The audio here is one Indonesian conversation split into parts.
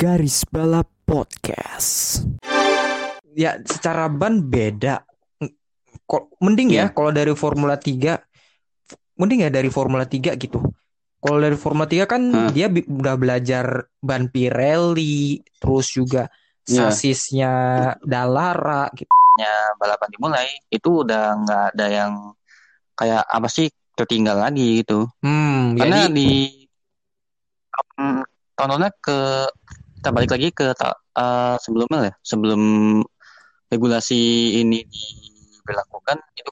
Garis Balap Podcast. Ya, secara ban beda. Mending ya Iya. kalau dari Formula 3 mending ya dari Formula 3 gitu. Kalau dari Formula 3 kan dia udah belajar ban Pirelli, terus juga Iya. sasisnya Dallara gitu. Ya, balapan dimulai itu udah nggak ada yang kayak apa sih tertinggal lagi gitu. Hmm, Karena jadi di hmm, tontonnya ke kita balik lagi ke ta- eh, sebelumnya ya, sebelum regulasi ini diberlakukan itu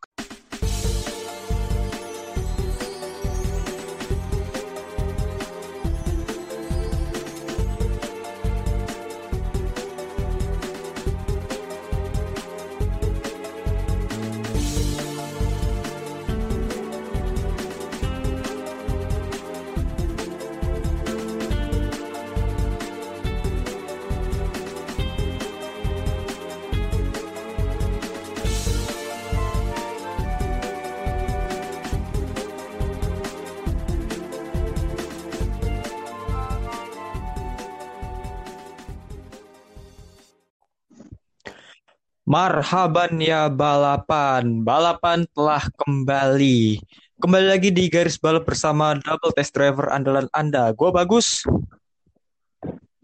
Marhaban ya balapan. Balapan telah kembali. Kembali lagi di garis balap bersama double test driver andalan Anda. Gue bagus.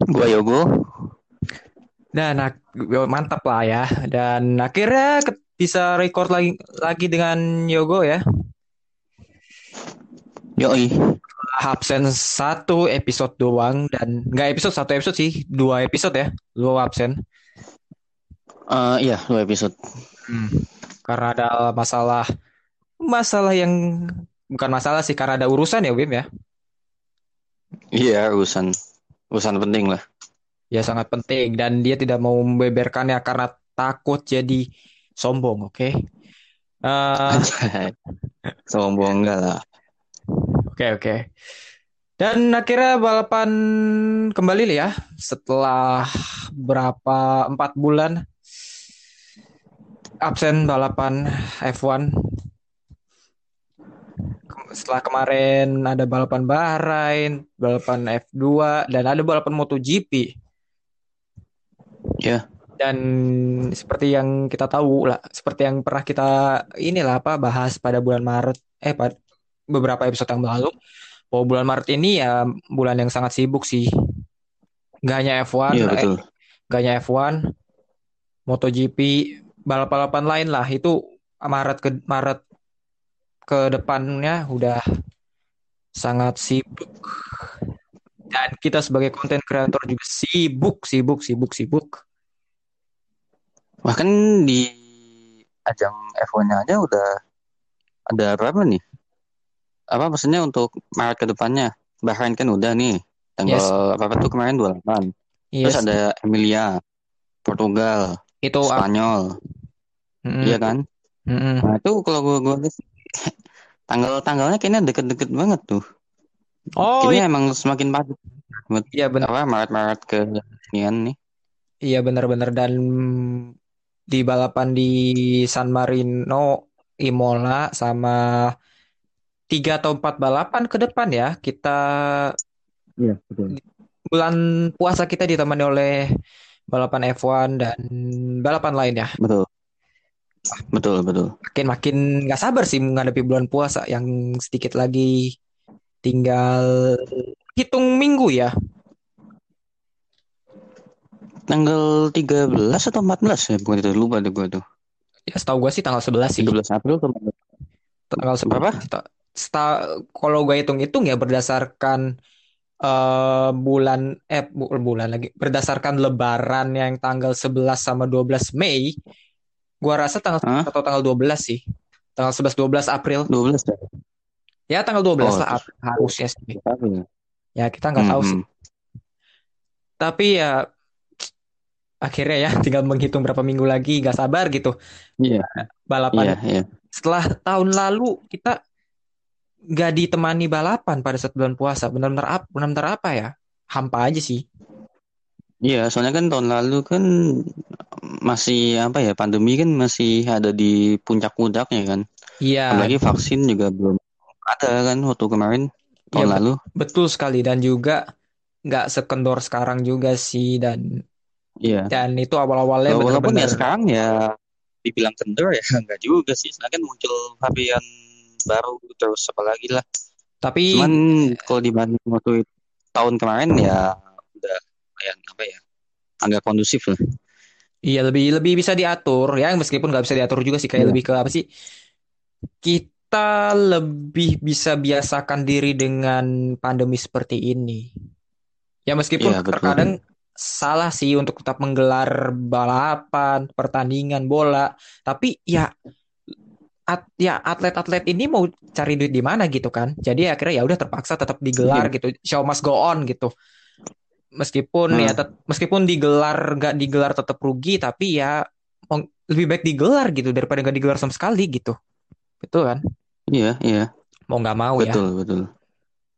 gua Yogo. Dan ak- mantap lah ya. Dan akhirnya bisa record lagi lagi dengan Yogo ya. Yoi. Absen satu episode doang dan nggak episode satu episode sih dua episode ya. Lu absen. Eh, iya, dua episode. Hmm. Karena ada masalah masalah yang bukan masalah sih karena ada urusan ya Wim ya. Iya, urusan urusan penting lah. Ya sangat penting dan dia tidak mau membeberkannya karena takut jadi sombong, oke? Eh, Anjay. Sombong enggak lah. Oke oke. Dan akhirnya balapan kembali ya setelah berapa empat bulan absen balapan F1. Ke- Setelah kemarin ada balapan Bahrain, balapan F2 dan ada balapan MotoGP. Ya. Dan seperti yang kita tahu lah, seperti yang pernah kita inilah apa bahas pada bulan Maret, eh pada beberapa episode yang lalu, bahwa bulan Maret ini ya bulan yang sangat sibuk sih. Gak hanya F1, Iya, eh, betul. gak hanya F1, MotoGP, balap-balapan lain lah itu Maret ke Maret ke depannya udah sangat sibuk. Dan kita sebagai konten kreator juga sibuk, sibuk, sibuk, sibuk. Bahkan di ajang F1-nya aja udah ada berapa nih? Apa maksudnya untuk Maret ke depannya? Bahrain kan udah nih. Tanggal Yes. apa tuh kemarin 28. Yes, Terus ada Emilia, Portugal, itu Spanyol. Iya kan? mm-mm. Nah, itu kalau gua gua tanggal-tanggalnya kayaknya deket-deket banget tuh. Oh Kayaknya emang semakin padat. iya benar, Apa Maret-Maret ke inian nih. iya benar-benar dan di balapan di San Marino, Imola sama tiga atau empat balapan ke depan ya kita Iya, betul. bulan puasa kita ditemani oleh balapan F1 dan balapan lain ya. Betul. Betul, betul. Makin makin nggak sabar sih menghadapi bulan puasa yang sedikit lagi tinggal hitung minggu ya. Tanggal 13 atau 14 ya? Bukan itu, lupa deh gua tuh. Ya setahu gue sih tanggal 11 sih. 13 April atau Tanggal 11. Berapa? Seta- kalau gue hitung-hitung ya berdasarkan eh, bulan eh bu- bulan lagi berdasarkan lebaran yang tanggal 11 sama 12 Mei, gua rasa tanggal? 11 atau tanggal 12 sih. Tanggal 11 12 April. 12 ya? Ya tanggal 12 Oh, lah harusnya sih. April. Ya kita nggak tahu sih. Hmm, Tapi ya akhirnya ya tinggal menghitung berapa minggu lagi nggak sabar gitu Iya, balapan iya, iya. setelah tahun lalu kita nggak ditemani balapan pada saat bulan puasa benar-benar apa benar-benar apa ya hampa aja sih Iya, soalnya kan tahun lalu kan masih apa ya, pandemi kan masih ada di puncak-puncaknya kan. iya Apalagi vaksin juga belum ada kan waktu kemarin tahun Iya, lalu. betul sekali dan juga nggak sekendor sekarang juga sih dan Iya. dan itu awal-awalnya Walaupun ya sekarang ya dibilang kendor ya enggak juga sih. Sekarang kan muncul varian baru terus apa lagi lah. tapi Cuman kalau dibanding waktu itu, tahun kemarin ya kayak apa ya? Agak kondusif lah. Iya lebih lebih bisa diatur ya meskipun nggak bisa diatur juga sih kayak Iya. lebih ke apa sih kita lebih bisa biasakan diri dengan pandemi seperti ini ya meskipun betul. terkadang salah sih untuk tetap menggelar balapan pertandingan bola tapi ya at- ya atlet-atlet ini mau cari duit di mana gitu kan jadi akhirnya ya udah terpaksa tetap digelar gitu show must go on gitu meskipun Hmm. ya tet- meskipun digelar nggak digelar tetap rugi tapi ya lebih baik digelar gitu daripada nggak digelar sama sekali gitu betul kan Iya, iya. mau nggak mau ya Betul, betul.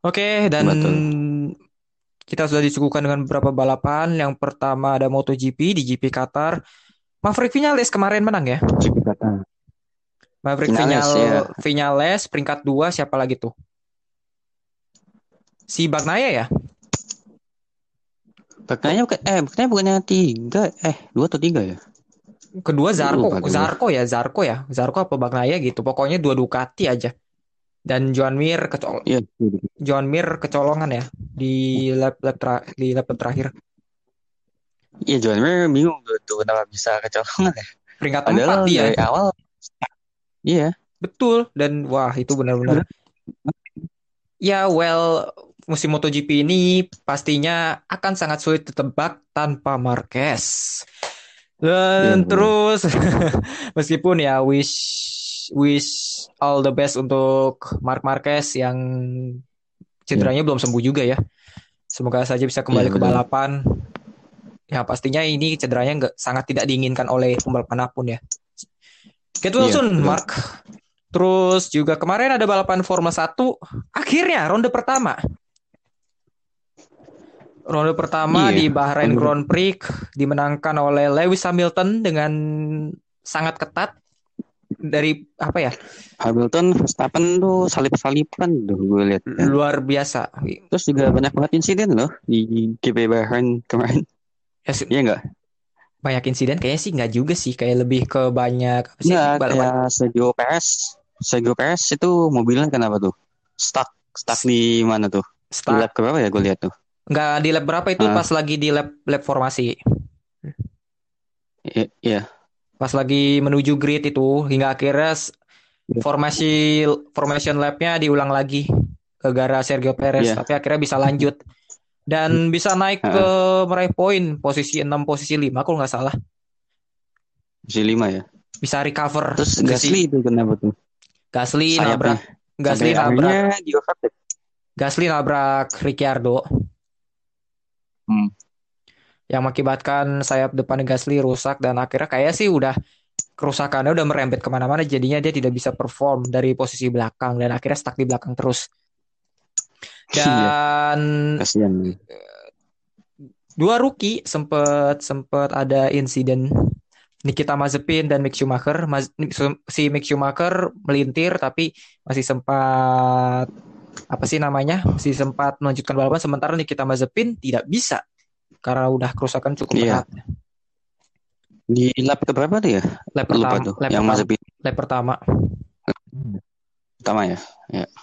oke dan Betul. kita sudah disuguhkan dengan beberapa balapan yang pertama ada MotoGP di GP Qatar Maverick Vinales kemarin menang ya GP Qatar. Maverick Vinales, Vinal- ya. Vinales peringkat dua siapa lagi tuh si Bagnaia ya Baknanya bukan eh baknanya bukannya tiga eh dua atau tiga ya? kedua Zarko Lupa. Zarko ya Zarko ya Zarko apa Bagnaia gitu pokoknya dua Ducati aja dan Joan Mir kecol Iya. Joan Mir kecolongan ya di lap lap tra- di lap terakhir Iya John Mir bingung tuh, tuh kenapa bisa kecolongan ya. peringkat Padahal empat dia dari awal Iya. betul dan wah itu benar-benar ya well musim MotoGP ini pastinya akan sangat sulit ditebak tanpa Marquez. Dan Iya, terus meskipun ya wish wish all the best untuk Mark Marquez yang cederanya belum sembuh juga ya. Semoga saja bisa kembali Iya, ke balapan. Ya pastinya ini cederanya nggak sangat tidak diinginkan oleh pembalap mana pun ya. Get well Iya, soon betul. Mark. Terus juga kemarin ada balapan Formula 1 akhirnya ronde pertama ronde pertama Iya, di Bahrain Grand Prix dimenangkan oleh Lewis Hamilton dengan sangat ketat dari apa ya Hamilton Verstappen tuh salip-salipan tuh gue lihat. luar biasa Terus juga banyak banget insiden loh di GP Bahrain kemarin. Ya, Iya enggak? banyak insiden kayaknya sih nggak juga sih kayak lebih ke banyak apa sih Enggak, kayak Sergio Perez. Sergio Perez itu mobilnya kenapa tuh? Stuck. Stuck di mana tuh? Di start lap berapa ya gue lihat tuh? Nggak di lap berapa itu Ah. pas lagi di lap lap formasi Iya. pas lagi menuju grid itu hingga akhirnya Iya. formasi formation lapnya diulang lagi ke gara Sergio Perez Iya. tapi akhirnya bisa lanjut dan bisa naik ke meraih poin posisi 6 posisi 5 kalau nggak salah Masih lima ya. bisa recover Terus Gasly itu kenapa tuh? Gasly nabrak Gasly nabrak. Gasly nabrak Ricciardo Hmm. yang mengakibatkan sayap depan Gasly rusak dan akhirnya kayak sih udah kerusakannya udah merembet ke mana-mana jadinya dia tidak bisa perform dari posisi belakang dan akhirnya stuck di belakang terus Iya. dan Kasihan. dua rookie sempet sempet ada insiden Nikita Mazepin dan Mick Schumacher Maz- si Mick Schumacher melintir tapi masih sempat apa sih namanya masih sempat melanjutkan balapan sementara Nikita Mazepin tidak bisa karena udah kerusakan cukup Iya. berat Di lap keberapa tuh ya? lap pertama tuh. lap yang Mazepin lap pertama pertama ya.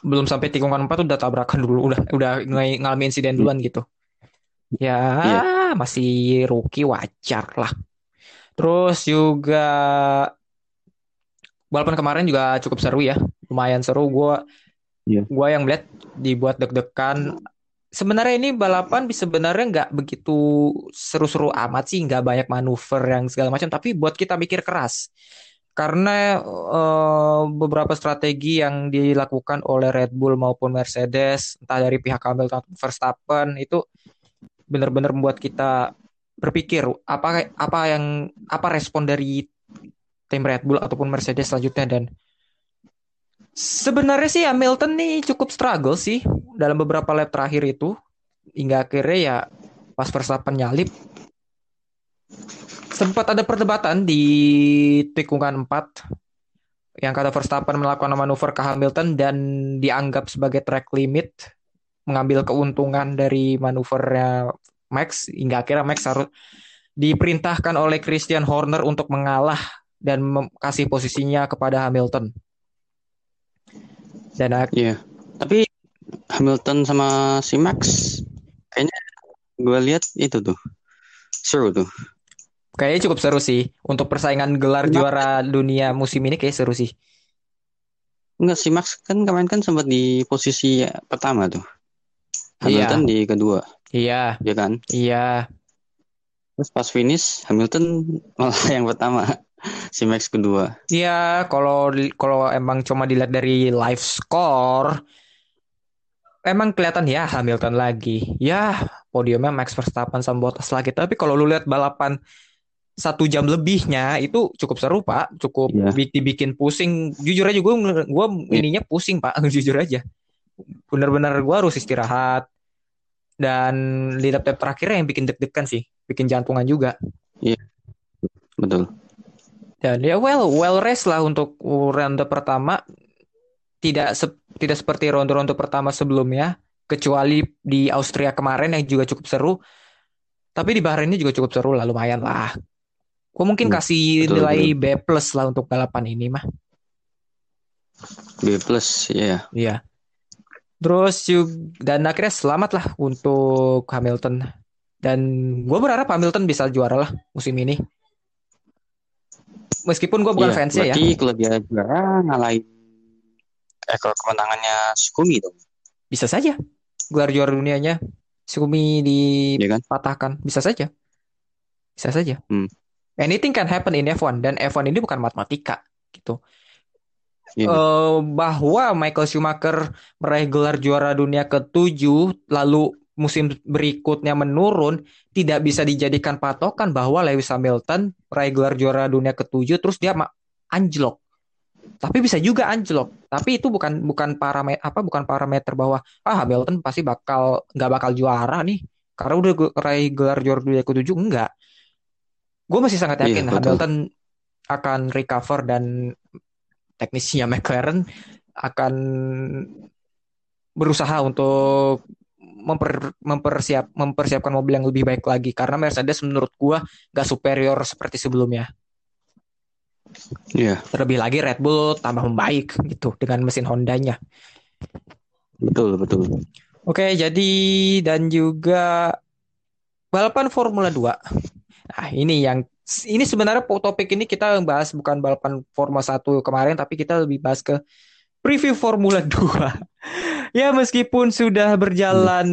belum sampai tikungan 4 udah tabrakan dulu udah udah ng- ngalamin insiden duluan gitu ya Iya. masih rookie wajar lah terus juga balapan kemarin juga cukup seru ya lumayan seru gua Iya. gua yang melihat dibuat deg-degan. Sebenarnya ini balapan sebenarnya nggak begitu seru-seru amat sih. Nggak banyak manuver yang segala macam. Tapi buat kita mikir keras. Karena eh, beberapa strategi yang dilakukan oleh Red Bull maupun Mercedes entah dari pihak Hamilton Verstappen itu benar-benar membuat kita berpikir apa apa yang apa respon dari tim Red Bull ataupun Mercedes selanjutnya? Dan sebenarnya sih Hamilton nih cukup struggle sih dalam beberapa lap terakhir itu. Hingga akhirnya ya pas Verstappen nyalip sempat ada perdebatan di tikungan 4 yang kata Verstappen melakukan manuver ke Hamilton dan dianggap sebagai track limit mengambil keuntungan dari manuvernya Max. Hingga akhirnya Max harus diperintahkan oleh Christian Horner untuk mengalah dan kasih posisinya kepada Hamilton. Dan Iya. Tapi Hamilton sama si Max kayaknya gue lihat itu tuh seru tuh. Kayaknya cukup seru sih untuk persaingan gelar Kenapa? juara dunia musim ini kayak seru sih. Enggak si Max kan kemarin kan sempat di posisi pertama tuh. Hamilton iya. di kedua. Iya. Iya kan? Iya. Terus pas finish Hamilton malah yang pertama. Si Max kedua. Iya, kalau kalau emang cuma dilihat dari live score emang kelihatan ya Hamilton lagi. Ya, podiumnya Max Verstappen sama Bottas lagi. Tapi kalau lu lihat balapan satu jam lebihnya itu cukup seru pak cukup yeah. bikin pusing jujur aja gue gue yeah. ininya pusing pak jujur aja benar-benar gue harus istirahat dan di lap terakhirnya yang bikin deg-degan sih bikin jantungan juga iya yeah. betul dan ya well well rest lah untuk ronde pertama tidak se tidak seperti ronde-ronde pertama sebelumnya kecuali di Austria kemarin yang juga cukup seru tapi di Bahrain ini juga cukup seru lah lumayan lah Gue mungkin hmm, kasih betul, nilai betul. B plus lah untuk balapan ini mah. B plus, ya. Yeah. Iya. Terus juga, dan akhirnya selamat lah untuk Hamilton. Dan gue berharap Hamilton bisa juara lah musim ini. Meskipun gue bukan yeah, fansnya ya. Berarti kalau dia juara ngalahin ekor kemenangannya Sukumi dong. Bisa saja. Gelar juara dunianya Sukumi dipatahkan. Iya kan? Bisa saja. Bisa saja. Hmm. Anything can happen in F1 dan F1 ini bukan matematika gitu. Yeah. Iya. Uh, bahwa Michael Schumacher meraih gelar juara dunia ke-7 lalu musim berikutnya menurun tidak bisa dijadikan patokan bahwa Lewis Hamilton gelar juara dunia ke-7 terus dia anjlok. Tapi bisa juga anjlok. Tapi itu bukan bukan parameter apa bukan parameter bahwa ah Hamilton pasti bakal nggak bakal juara nih karena udah gelar juara dunia ke-7 enggak gue masih sangat iya, yakin iya, Hamilton akan recover dan teknisnya McLaren akan berusaha untuk memper, mempersiap mempersiapkan mobil yang lebih baik lagi karena Mercedes menurut gue gak superior seperti sebelumnya. Iya. Yeah. Terlebih lagi Red Bull tambah membaik gitu dengan mesin Hondanya. Betul betul. Oke jadi dan juga balapan Formula 2 Nah, ini yang ini sebenarnya topik ini kita bahas bukan balapan Formula 1 kemarin tapi kita lebih bahas ke preview Formula 2. ya meskipun sudah berjalan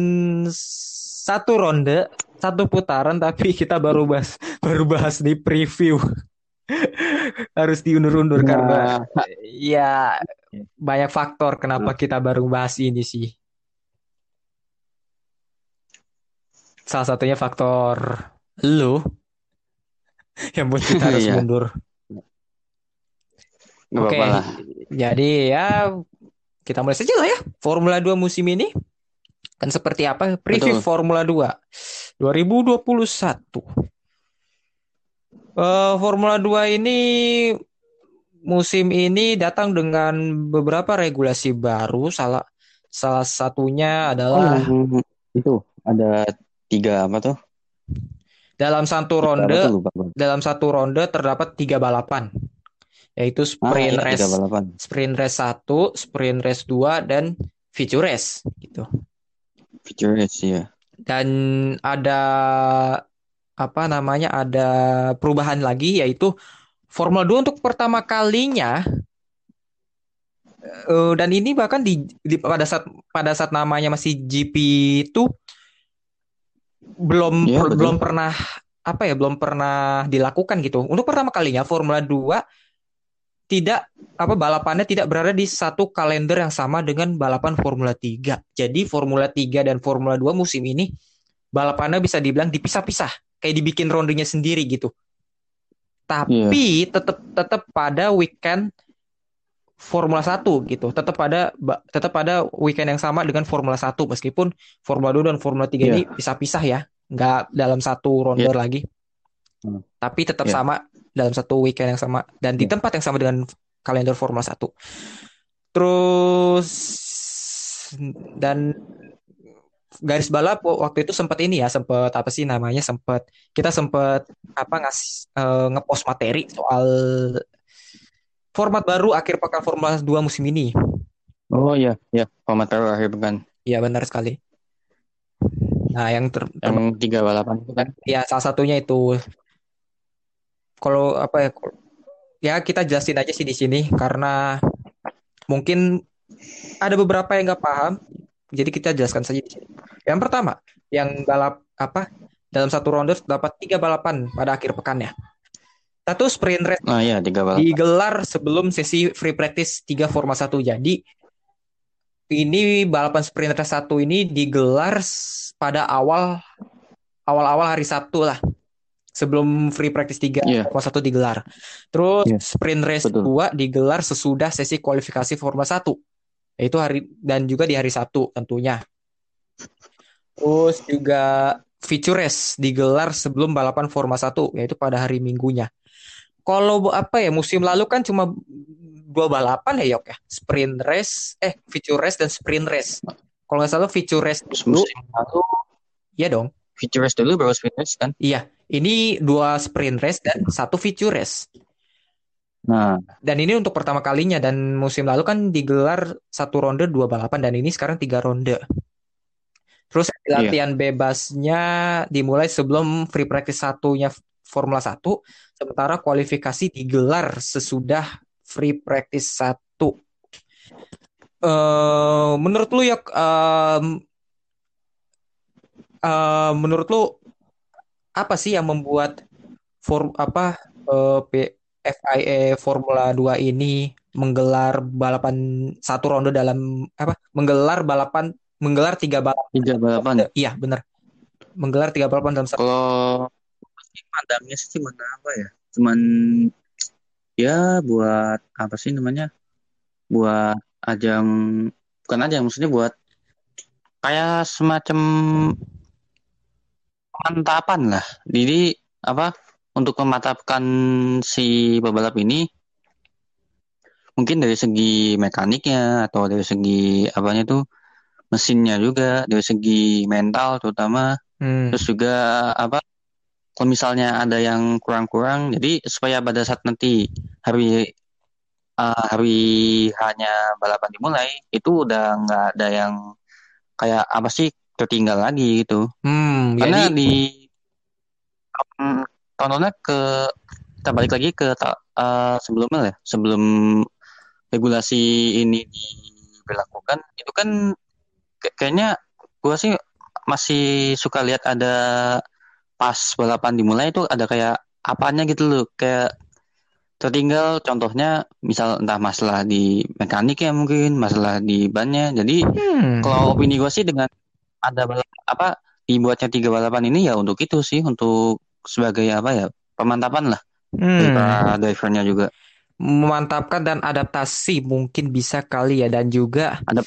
hmm. satu ronde, satu putaran tapi kita baru bahas baru bahas di preview. Harus diundur-undur nah. karena ya banyak faktor kenapa kita baru bahas ini sih. Salah satunya faktor lu yang buat kita harus iya. mundur. Oke, okay. Jadi ya kita mulai saja lah ya Formula 2 musim ini. Kan seperti apa preview Betul. Formula 2 2021. Uh, Formula 2 ini musim ini datang dengan beberapa regulasi baru. Salah salah satunya adalah oh, itu ada tiga apa tuh? Dalam satu ronde, dalam satu ronde terdapat tiga balapan, yaitu sprint ah, race, sprint race satu, sprint race dua, dan feature race, gitu. Feature race ya. Dan ada apa namanya? Ada perubahan lagi, yaitu Formula 2 untuk pertama kalinya uh, dan ini bahkan di, di pada saat pada saat namanya masih GP itu belum ya, per, belum pernah apa ya belum pernah dilakukan gitu. Untuk pertama kalinya Formula 2 tidak apa balapannya tidak berada di satu kalender yang sama dengan balapan Formula 3. Jadi Formula 3 dan Formula 2 musim ini balapannya bisa dibilang dipisah-pisah, kayak dibikin rondenya sendiri gitu. Tapi yeah. tetap tetap pada weekend Formula 1 gitu. Tetap pada tetap pada weekend yang sama dengan Formula 1 meskipun Formula 2 dan Formula 3 yeah. ini pisah-pisah ya nggak dalam satu ronde yeah. lagi hmm. tapi tetap yeah. sama dalam satu weekend yang sama dan di iya. tempat yang sama dengan kalender Formula 1 terus dan garis balap waktu itu sempat ini ya, sempat apa sih namanya? Sempat kita sempat apa ngasih eh, ngepost materi soal format baru akhir pekan Formula 2 musim ini. Oh iya, ya, format baru akhir pekan. Iya benar sekali. Nah, yang ter, ter- Yang tiga balapan itu kan. ya salah satunya itu kalau apa ya? Ya kita jelasin aja sih di sini karena mungkin ada beberapa yang nggak paham. Jadi kita jelaskan saja di sini. Yang pertama, yang balap apa? Dalam satu ronde dapat tiga balapan pada akhir pekannya. Satu sprint race Nah iya, tiga balapan. digelar sebelum sesi free practice 3 Forma 1. Jadi ini balapan sprint race 1 ini digelar pada awal awal-awal hari Sabtu lah. Sebelum free practice 3 Iya. Forma 1 digelar. Terus Iya, sprint race betul. 2 digelar sesudah sesi kualifikasi Forma 1. Yaitu hari dan juga di hari Sabtu tentunya. Terus juga feature race digelar sebelum balapan Forma 1 yaitu pada hari Minggunya. Kalau apa ya musim lalu kan cuma dua balapan ya Yok ya. Sprint race, eh feature race dan sprint race. Kalau nggak salah feature race dulu, Musim lalu iya dong. feature race dulu baru sprint race kan. Iya, ini dua sprint race dan satu feature race. Nah, Dan ini untuk pertama kalinya dan musim lalu kan digelar satu ronde dua balapan dan ini sekarang tiga ronde. Terus iya. latihan bebasnya dimulai sebelum free practice satunya Formula 1, sementara kualifikasi digelar sesudah free practice 1. Eh, menurut lu ya em, eh, menurut lu apa sih yang membuat form apa eh, P- FIA Formula 2 ini menggelar balapan satu ronde dalam apa menggelar balapan menggelar tiga balapan tiga balapan. iya benar menggelar tiga balapan dalam satu Kalau pandangnya sih cuman apa ya? Cuman ya buat apa sih namanya? Buat ajang bukan ajang maksudnya buat kayak semacam pemantapan lah. Jadi apa? Untuk memantapkan si pebalap ini mungkin dari segi mekaniknya atau dari segi apanya tuh mesinnya juga, dari segi mental terutama Hmm. Terus juga apa kalau misalnya ada yang kurang-kurang, jadi supaya pada saat nanti hari uh, hari hanya balapan dimulai, itu udah nggak ada yang kayak apa sih tertinggal lagi gitu. Hmm, Karena jadi di tontonnya ke kita balik lagi ke uh, sebelumnya ya, sebelum regulasi ini diberlakukan, itu kan kayak- kayaknya gua sih masih suka lihat ada pas balapan dimulai itu ada kayak apanya gitu loh. Kayak tertinggal contohnya misal entah masalah di mekanik ya mungkin masalah di bannya. Jadi hmm, kalau opini gue sih dengan ada balap, apa dibuatnya tiga balapan ini ya untuk itu sih untuk sebagai apa ya pemantapan lah hmm. para drivernya juga memantapkan dan adaptasi mungkin bisa kali ya dan juga ada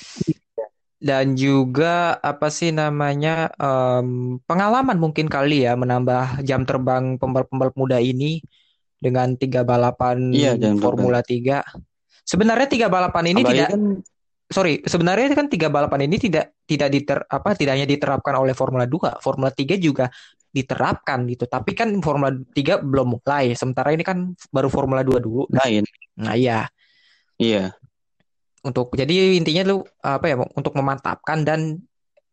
dan juga apa sih namanya em, pengalaman mungkin kali ya menambah jam terbang pembalap-pembalap muda ini dengan tiga balapan iya Formula 3. Sebenarnya tiga balapan ini apalagi tidak kan sorry, sebenarnya kan tiga balapan ini tidak tidak diter apa tidak hanya diterapkan oleh Formula 2, Formula 3 juga diterapkan gitu. Tapi kan Formula 3 belum mulai. Sementara ini kan baru Formula 2 dulu. lain Nah, iya. iya Untuk jadi intinya lu apa ya untuk memantapkan dan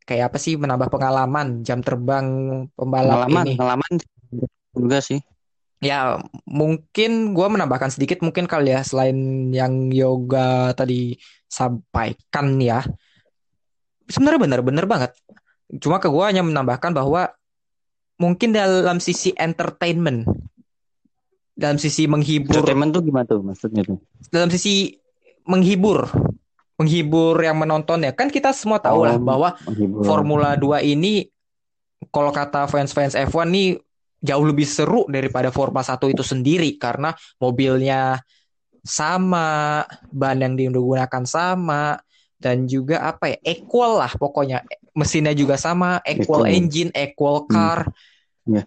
kayak apa sih menambah pengalaman jam terbang pembalap pengalaman ini. pengalaman juga sih Ya, mungkin gua menambahkan sedikit mungkin kali ya selain yang yoga tadi sampaikan ya. Sebenarnya benar-benar banget. Cuma ke gua hanya menambahkan bahwa mungkin dalam sisi entertainment, dalam sisi menghibur, entertainment tuh gimana tuh maksudnya tuh dalam sisi menghibur, menghibur yang menonton ya. Kan kita semua tahu lah oh bahwa menghibur Formula 2 ini kalau kata fans-fans F1 nih jauh lebih seru daripada Formula 1 itu sendiri karena mobilnya sama, ban yang digunakan sama dan juga apa ya equal lah pokoknya. Mesinnya juga sama, equal equal. engine, equal hmm. car. Ya.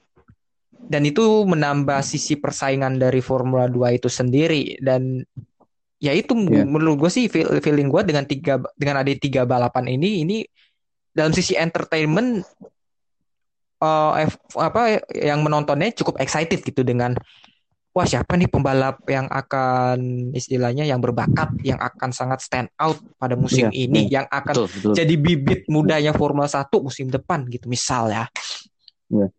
Dan itu menambah sisi persaingan dari Formula 2 itu sendiri. Dan ya itu ya. menurut gue sih feel- feeling gue dengan tiga dengan ada tiga balapan ini ini dalam sisi entertainment uh, apa yang menontonnya cukup excited gitu dengan wah siapa nih pembalap yang akan istilahnya yang berbakat yang akan sangat stand out pada musim iya, ini iya. yang akan betul, betul. jadi bibit mudanya Formula 1 musim depan gitu misal ya. Iya.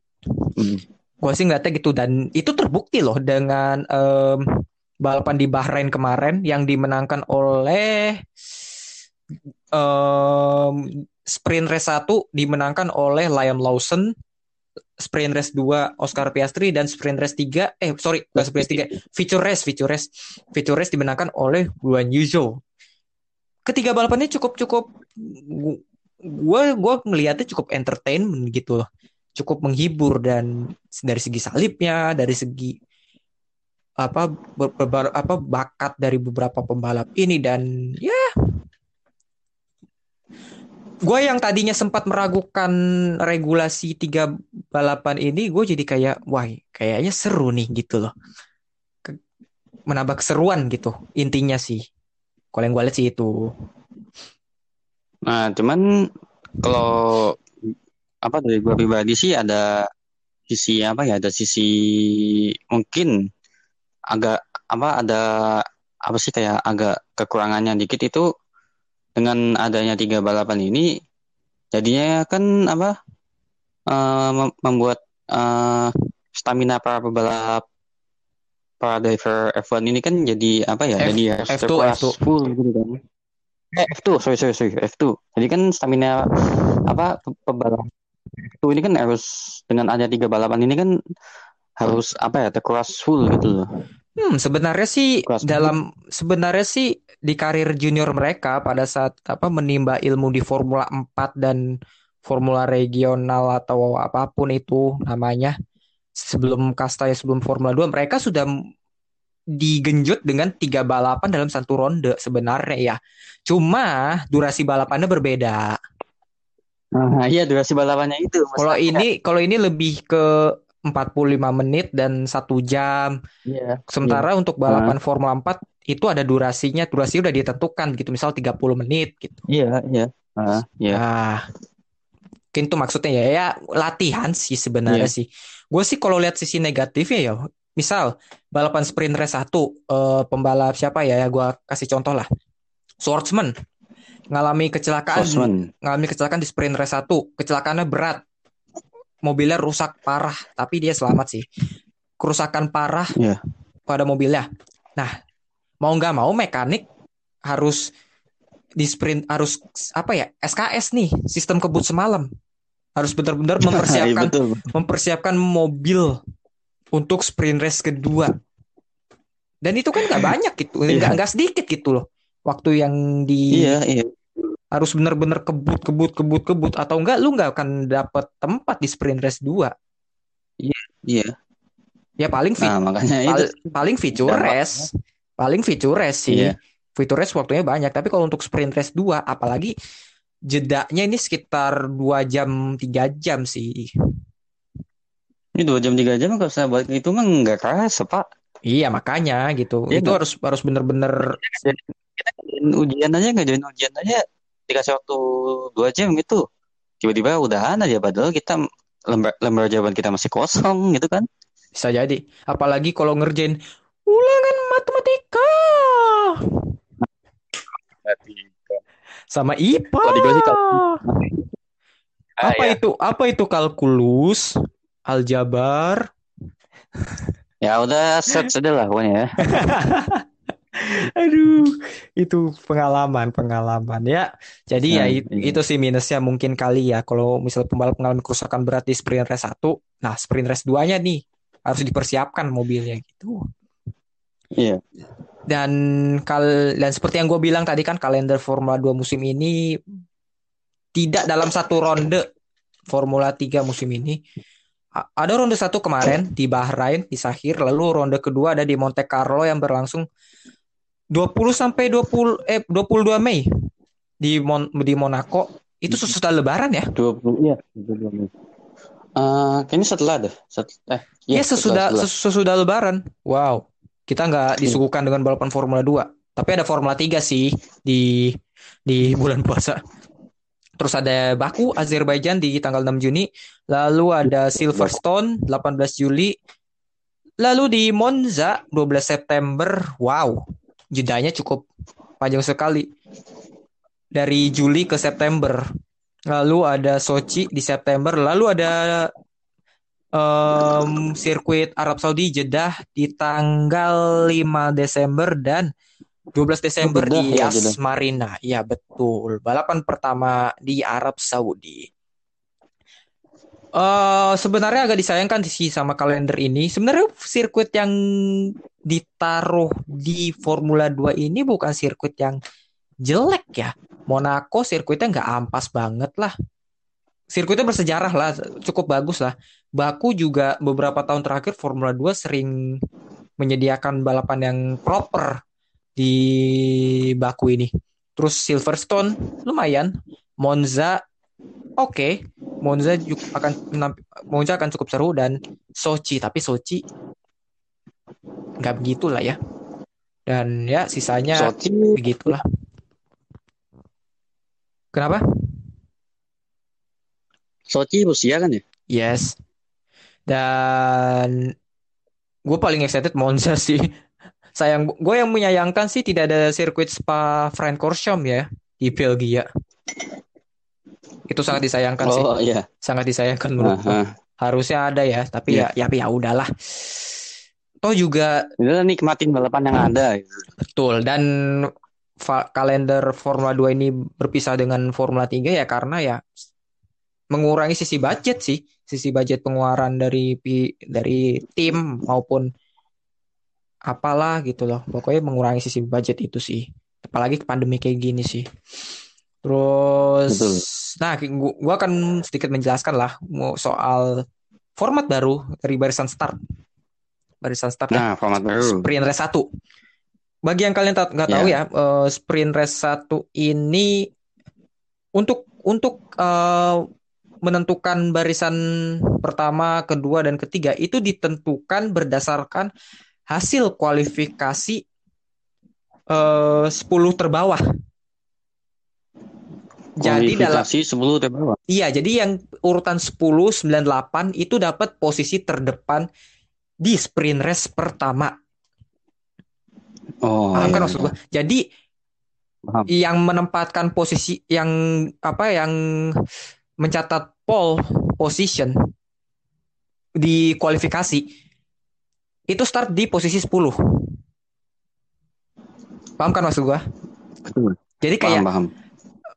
Mm. Gue sih ngeliatnya gitu dan itu terbukti loh dengan um, balapan di Bahrain kemarin yang dimenangkan oleh um, sprint race 1 dimenangkan oleh Liam Lawson sprint race 2 Oscar Piastri dan sprint race 3 eh sorry bukan sprint race 3 feature race feature race. Feature race dimenangkan oleh Guan Yuzo. Ketiga balapannya cukup cukup gue gue melihatnya cukup entertainment gitu loh. Cukup menghibur dan dari segi salibnya dari segi apa ber, ber, apa bakat dari beberapa pembalap ini dan ya gue yang tadinya sempat meragukan regulasi tiga balapan ini gue jadi kayak wah kayaknya seru nih gitu loh. Menambah keseruan gitu intinya sih. Kalau yang gue lihat sih itu. Nah cuman kalau apa dari gue pribadi sih ada sisi apa ya ada sisi mungkin agak apa ada apa sih kayak agak kekurangannya dikit itu dengan adanya tiga balapan ini jadinya kan apa uh, membuat uh, stamina para pebalap para driver F1 ini kan jadi apa ya F, jadi ya F2 F2 full gitu kan. Eh, F2 sorry sorry sorry F2 jadi kan stamina apa pebalap F2 ini kan harus dengan ada tiga balapan ini kan harus apa ya terkuras full gitu loh Hmm, sebenarnya sih Kelas dalam sebenarnya sih di karir junior mereka pada saat apa menimba ilmu di Formula 4 dan Formula regional atau apa pun itu namanya sebelum kasta ya sebelum Formula 2 mereka sudah digenjot dengan tiga balapan dalam satu ronde sebenarnya ya. Cuma durasi balapannya berbeda. Nah, iya durasi balapannya itu. Kalau ini kalau ini lebih ke 45 menit dan satu jam. Yeah, Sementara yeah. untuk balapan uh. Formula 4 itu ada durasinya, durasi udah ditentukan gitu, misal 30 menit gitu. Iya, yeah, iya. Yeah. Uh, yeah. Nah, mungkin itu maksudnya ya, ya latihan sih sebenarnya yeah. sih. Gue sih kalau lihat sisi negatifnya ya, misal balapan sprint race satu, uh, pembalap siapa ya, ya gue kasih contoh lah. Swordsman ngalami kecelakaan, Swordsman. ngalami kecelakaan di sprint race satu, kecelakaannya berat mobilnya rusak parah, tapi dia selamat sih. Kerusakan parah yeah. pada mobilnya. Nah, mau nggak mau mekanik harus di sprint harus apa ya SKS nih sistem kebut semalam harus benar-benar iya, mempersiapkan betul. mempersiapkan mobil untuk sprint race kedua dan itu kan nggak banyak gitu nggak yeah. nggak sedikit gitu loh waktu yang di iya, iya harus benar-benar kebut kebut kebut kebut. Atau enggak lu nggak akan dapat tempat di sprint race 2 iya iya. Ya paling nah, makanya pal itu. paling feature race. paling feature race sih. Iya. feature race waktunya banyak. Tapi kalau untuk sprint race 2 apalagi jedanya ini sekitar dua jam tiga jam sih. Ini dua jam tiga jam kalau saya balik itu mah nggak kerasa pak. Iya makanya gitu. Iya, itu gak? harus harus bener-bener kita ujian aja nggak jadi ujian aja dikasih waktu dua jam gitu. Tiba-tiba udahan aja padahal kita lembar lembar jawaban kita masih kosong gitu kan. Bisa jadi. Apalagi kalau ngerjain ulangan matematika. Sama IPA ah, apa ya. itu apa itu kalkulus aljabar? Ya udah set saja lah pokoknya ya Aduh, itu pengalaman, pengalaman ya. Jadi ya nah, iya. itu sih minusnya mungkin kali ya kalau misalnya pembalap mengalami kerusakan berat di sprint race 1, nah sprint race 2-nya nih harus dipersiapkan mobilnya gitu. Iya. Dan kal dan seperti yang gue bilang tadi kan kalender Formula 2 musim ini tidak dalam satu ronde Formula 3 musim ini. Ada ronde satu kemarin di Bahrain di Sahir, lalu ronde kedua ada di Monte Carlo yang berlangsung 20 sampai 20 eh 22 Mei di Mon di Monaco itu sesudah lebaran ya? 20 iya, 22 Mei. Uh, kayaknya setelah deh. Set, eh, ya, ya sesudah, setelah. sesudah lebaran. Wow. Kita nggak iya. disuguhkan dengan balapan Formula 2. Tapi ada Formula 3 sih di di bulan puasa. Terus ada Baku, Azerbaijan di tanggal 6 Juni. Lalu ada Silverstone 18 Juli. Lalu di Monza 12 September. Wow, jedanya cukup panjang sekali. Dari Juli ke September. Lalu ada Sochi di September. Lalu ada um, sirkuit Arab Saudi Jeddah di tanggal 5 Desember dan 12 Desember Jeddah di ya, Yas. Marina. Ya betul. Balapan pertama di Arab Saudi. Eh sebenarnya agak disayangkan sih sama kalender ini. Sebenarnya sirkuit yang ditaruh di Formula 2 ini bukan sirkuit yang jelek ya. Monaco sirkuitnya nggak ampas banget lah. Sirkuitnya bersejarah lah, cukup bagus lah. Baku juga beberapa tahun terakhir Formula 2 sering menyediakan balapan yang proper di Baku ini. Terus Silverstone lumayan, Monza oke, Monza juga akan Monza akan cukup seru dan Sochi, tapi Sochi nggak begitu lah ya. Dan ya sisanya Sochi begitulah. Kenapa? Sochi Rusia kan ya? Yes. Dan gue paling excited Monza sih. Sayang, gue yang menyayangkan sih tidak ada sirkuit Spa Francorchamps ya di Belgia. Itu sangat disayangkan sih, Oh iya. sangat disayangkan menurut gue. Aha. Harusnya ada ya, tapi ya ya ya udahlah. Toh juga kan nikmatin balapan yang ada. gitu. betul dan kalender Formula 2 ini berpisah dengan Formula 3 ya karena ya mengurangi sisi budget sih, sisi budget pengeluaran dari dari tim maupun apalah gitu loh. Pokoknya mengurangi sisi budget itu sih. Apalagi pandemi kayak gini sih. Terus, Betul. nah, gua akan sedikit menjelaskan lah soal format baru dari barisan start. Barisan start ya. Nah, format baru. Sprint Race 1. Bagi yang kalian nggak tahu ya, eh, Sprint Race 1 ini untuk untuk eh, menentukan barisan pertama, kedua, dan ketiga itu ditentukan berdasarkan hasil kualifikasi eh 10 terbawah. Jadi dalam Kualifikasi 10 ke bawah. Iya, jadi yang urutan 10, 9, 8 itu dapat posisi terdepan di sprint race pertama. Oh, Paham kan iya, maksud iya. gua? Jadi Paham. yang menempatkan posisi yang apa yang mencatat pole position di kualifikasi itu start di posisi 10. Paham kan maksud gua? Betul. Jadi kayak Paham, paham.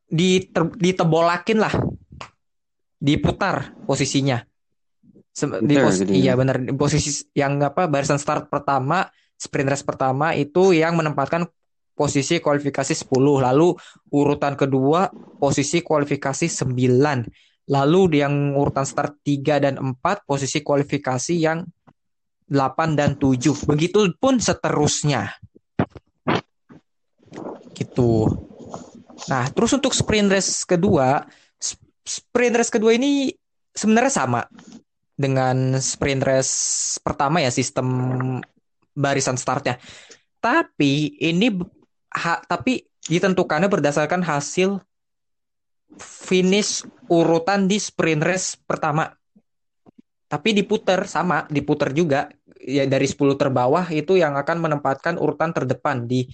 Diter- ditebolakin lah. Diputar posisinya. Di pos- gitu. iya benar di posisi yang apa barisan start pertama sprint race pertama itu yang menempatkan posisi kualifikasi 10 lalu urutan kedua posisi kualifikasi 9 lalu yang urutan start 3 dan 4 posisi kualifikasi yang 8 dan 7 begitupun seterusnya gitu nah terus untuk sprint race kedua sp- sprint race kedua ini sebenarnya sama dengan sprint race pertama ya sistem barisan startnya. Tapi ini ha- tapi ditentukannya berdasarkan hasil finish urutan di sprint race pertama. Tapi diputer sama, diputer juga ya dari 10 terbawah itu yang akan menempatkan urutan terdepan di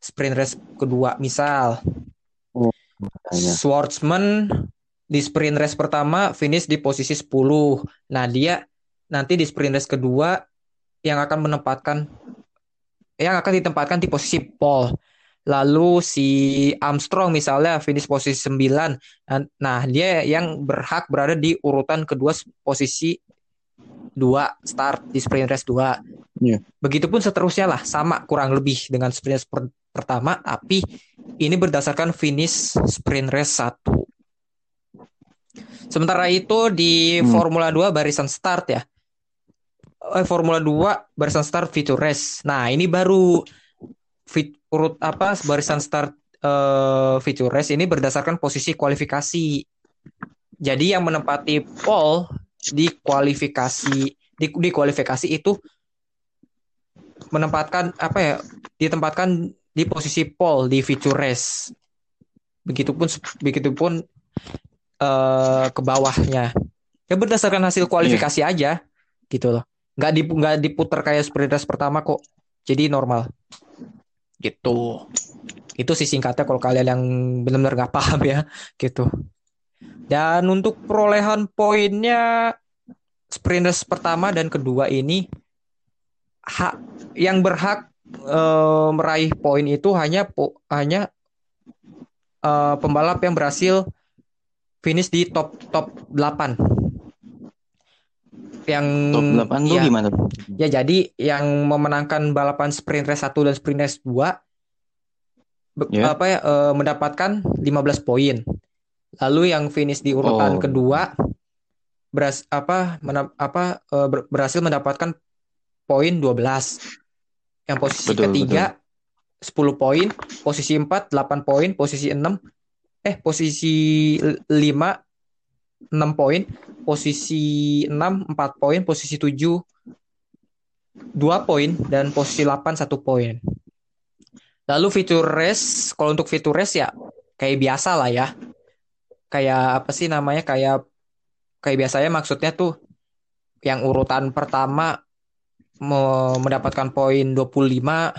sprint race kedua. Misal Iya. Swordsman di sprint race pertama finish di posisi 10. Nah, dia nanti di sprint race kedua yang akan menempatkan yang akan ditempatkan di posisi pole. Lalu si Armstrong misalnya finish posisi 9. Nah, Nah, dia yang berhak berada di urutan kedua posisi 2 start di sprint race 2. Iya. Begitupun seterusnya lah, sama kurang lebih dengan sprint race per- pertama, tapi ini berdasarkan finish sprint race 1. Sementara itu di Hmm. Formula 2 barisan start ya. Eh, Formula 2 barisan start feature race. Nah, ini baru fit, urut apa barisan start eh, feature race ini berdasarkan posisi kualifikasi. Jadi yang menempati pole di kualifikasi di, di kualifikasi itu menempatkan apa ya? Ditempatkan di posisi pole di feature race. Begitupun begitupun eh ke bawahnya. Ya berdasarkan hasil kualifikasi aja gitu loh. Nggak di nggak diputar kayak sprint race pertama kok. Jadi normal. Gitu. Itu sih singkatnya kalau kalian yang benar-benar nggak paham ya gitu. Dan untuk perolehan poinnya sprint race pertama dan kedua ini hak yang berhak eh, meraih poin itu hanya po- hanya eh, pembalap yang berhasil finish di top top 8. Yang Top 8 tuh ya, gimana ya jadi yang memenangkan balapan sprint race 1 dan sprint race 2 be- Ya. apa ya eh, mendapatkan 15 poin. Lalu yang finish di urutan Oh. kedua beras apa mena- apa eh, ber- berhasil mendapatkan poin 12. Yang posisi Betul, ketiga 10 poin, posisi 4 8 poin, posisi 6 eh posisi 5 6 poin, posisi 6 4 poin, posisi 7 2 poin dan posisi 8 1 poin. Lalu fitur race, kalau untuk fitur race ya kayak biasa lah ya. Kayak apa sih namanya? Kayak kayak biasanya maksudnya tuh yang urutan pertama me- mendapatkan poin 25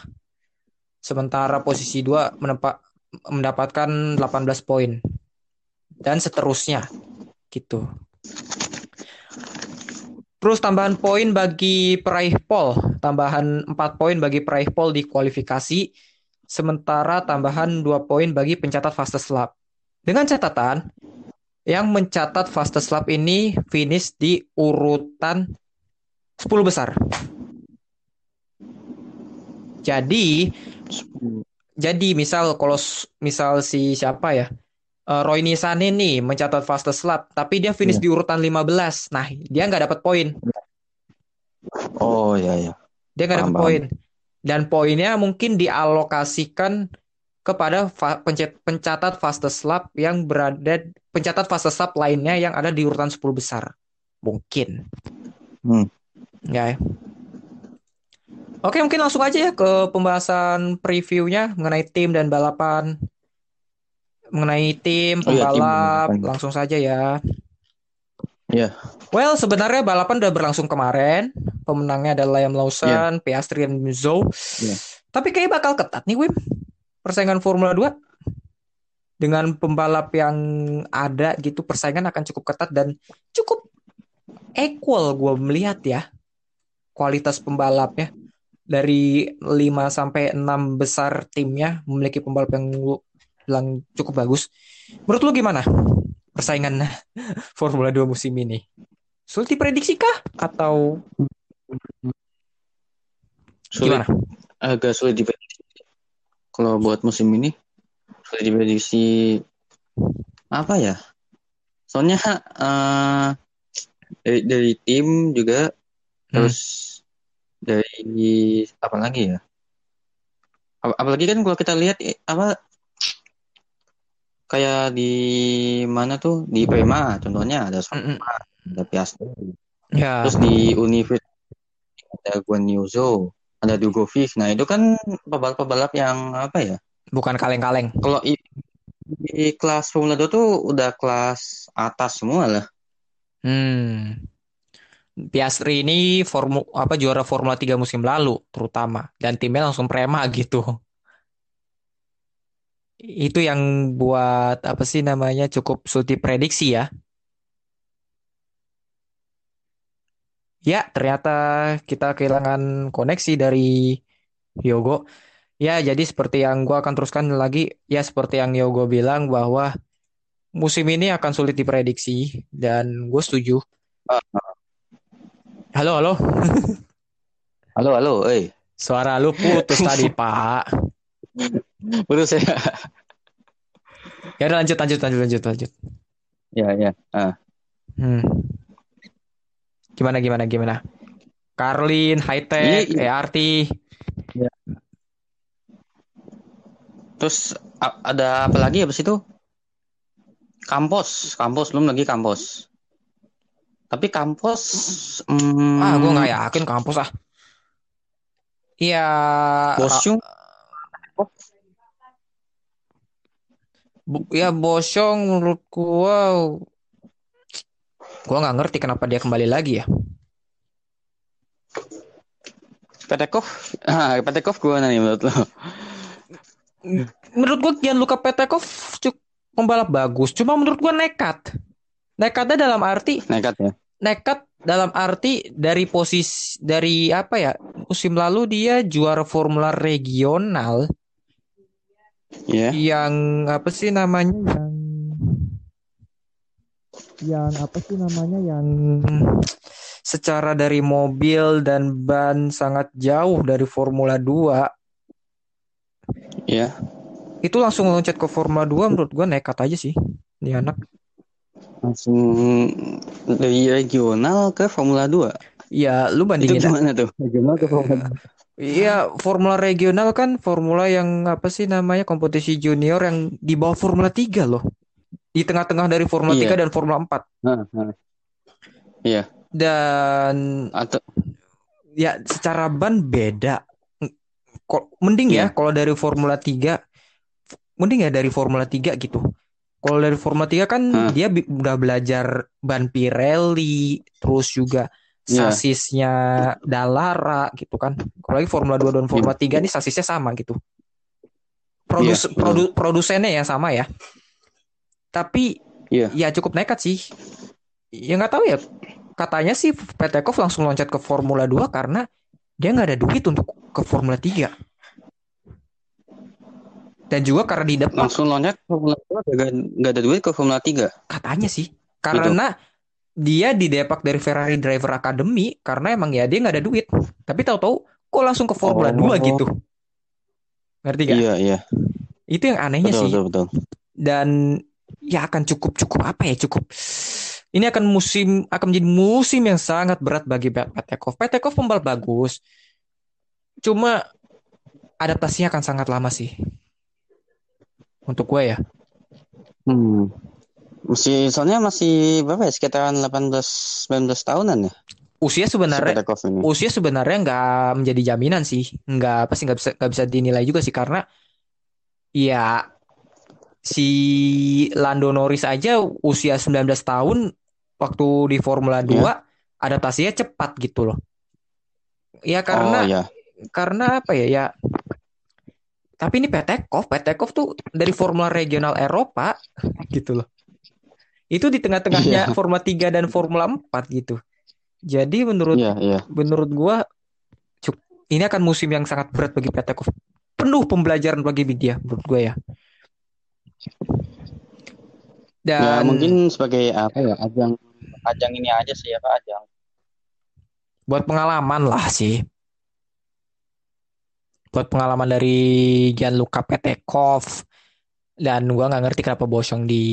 sementara posisi 2 menempa- mendapatkan 18 poin dan seterusnya gitu. Terus tambahan poin bagi peraih pole, tambahan 4 poin bagi peraih pole di kualifikasi, sementara tambahan 2 poin bagi pencatat fastest lap. Dengan catatan, yang mencatat fastest lap ini finish di urutan 10 besar. Jadi, jadi misal kalau misal si siapa ya? Eh, Roy Nisane nih mencatat fastest lap, tapi dia finish Iya. di urutan 15. Nah, dia nggak dapat poin. Oh ya ya. Dia nggak dapat poin. Dan poinnya mungkin dialokasikan kepada fa- pencet- pencatat fastest lap yang berada pencatat fastest lap lainnya yang ada di urutan 10 besar. Mungkin. Hmm. Ya. ya. Oke, mungkin langsung aja ya ke pembahasan previewnya mengenai tim dan balapan. Mengenai tim, Oh iya, tim pembalap, balapan. langsung saja ya. Iya. Well, sebenarnya balapan udah berlangsung kemarin. Pemenangnya adalah Liam Lawson, Piastri, dan Zhou. Iya. Tapi kayak bakal ketat nih, Wim. Persaingan Formula 2. Dengan pembalap yang ada gitu, persaingan akan cukup ketat dan cukup equal gue melihat ya. Kualitas pembalapnya. Dari 5 sampai 6 besar timnya memiliki pembalap yang bilang cukup bagus. Menurut lu gimana persaingan Formula 2 musim ini? Sulit diprediksi kah? Atau Sulit, gimana? agak sulit diprediksi. Kalau buat musim ini sulit diprediksi apa ya? Soalnya eh, dari, dari tim juga Hmm. terus dari apa lagi ya? Ap- Apalagi kan kalau kita lihat apa kayak di mana tuh di Prema contohnya ada Mm-mm. ada Piastri Ya, terus di Universitas ada Guan Yu Zhou ada Dugovic nah itu kan pebalap-pebalap yang apa ya bukan kaleng-kaleng. kalau i- di kelas Formula 2 tuh udah kelas atas semua lah Hmm. Piastri ini formu apa juara Formula 3 musim lalu terutama dan timnya langsung prema gitu. Itu yang buat apa sih namanya cukup sulit diprediksi ya. Ya, ternyata kita kehilangan koneksi dari Yogo. Ya, jadi seperti yang gua akan teruskan lagi, ya seperti yang Yogo bilang bahwa musim ini akan sulit diprediksi dan gue setuju. Halo, halo. halo halo eh Suara lu putus tadi, Pak. Terus ya Ya udah lanjut, lanjut, lanjut, lanjut, lanjut. ya ya ah. Hmm. Gimana, gimana, gimana? Carlin, High Tech, Iya, iya. ERT. terus ada apa lagi abis itu kampus kampus belum lagi kampus tapi kampus hmm, Ah, gue nggak yakin kampus ah. Iya. Bosung Bu- ya Bosong menurut gua gua nggak ngerti kenapa dia kembali lagi ya. Petekov, ah, Petekov gimana nih menurut lo? Menurut gua Gianluca Petekov cukup pembalap bagus, cuma menurut gua nekat. Nekatnya dalam arti Nekat ya? nekat dalam arti dari posisi dari apa ya? Musim lalu dia juara Formula regional Iya. yang apa sih namanya yang yang apa sih namanya yang secara dari mobil dan ban sangat jauh dari Formula 2 Iya. itu langsung loncat ke Formula 2 menurut gua nekat aja sih ini anak Langsung dari regional ke Formula 2. ya lu Itu bandingin gimana tuh? Regional ke Formula 2. Iya, formula regional kan formula yang apa sih namanya kompetisi junior yang di bawah Formula 3 loh. Di tengah-tengah dari Formula Iya. 3 dan Formula 4. Nah, nah. Iya. Dan Atau ya secara ban beda. Kok mending ya Iya. kalau dari Formula 3 mending ya dari Formula 3 gitu. Kalau dari Formula 3 kan Hah. dia udah belajar ban Pirelli, terus juga Iya. sasisnya Dallara gitu kan. Kalau lagi Formula 2 dan Formula 3 ini sasisnya sama gitu. Produs Iya, betul. produ- produsennya yang sama ya. Tapi Iya. ya cukup nekat sih. Ya nggak tahu ya. Katanya sih Petekov langsung loncat ke Formula 2 karena dia nggak ada duit untuk ke Formula 3. Dan juga karena di depan langsung loncat ke Formula 2 gak, gak ada duit ke Formula 3. katanya sih karena dia di Depak dari Ferrari Driver Academy karena emang ya dia nggak ada duit. Tapi tahu-tahu kok langsung ke Formula Oh. 2 gitu. Ngerti gak? Iya, iya. Itu yang anehnya Betul, sih. betul, betul. Dan ya akan cukup cukup apa ya cukup. Ini akan musim akan menjadi musim yang sangat berat bagi Petekov. Petekov pembalap bagus. Cuma adaptasinya akan sangat lama sih. Untuk gue ya. Hmm. Masih soalnya masih berapa ya? Sekitaran 18 19 tahunan ya. Usia Si sebenarnya usia sebenarnya nggak menjadi jaminan sih nggak apa sih nggak bisa nggak bisa dinilai juga sih karena ya si Lando Norris aja usia 19 tahun waktu di Formula 2 Ya. adaptasinya cepat gitu loh ya Oh karena ya. karena apa ya ya tapi ini Petekov Petekov tuh dari Formula regional Eropa gitu loh itu di tengah-tengahnya Iya. Formula 3 dan Formula 4 gitu jadi menurut Iya, iya. menurut gua ini akan musim yang sangat berat bagi Petekov. Penuh pembelajaran bagi dia menurut gua ya. Ya Dan mungkin sebagai apa ya? Ajang ajang ini aja sih ya, Pak, ajang. buat pengalaman lah sih. Buat pengalaman dari Gianluca Petekov dan gua nggak ngerti kenapa Bosong di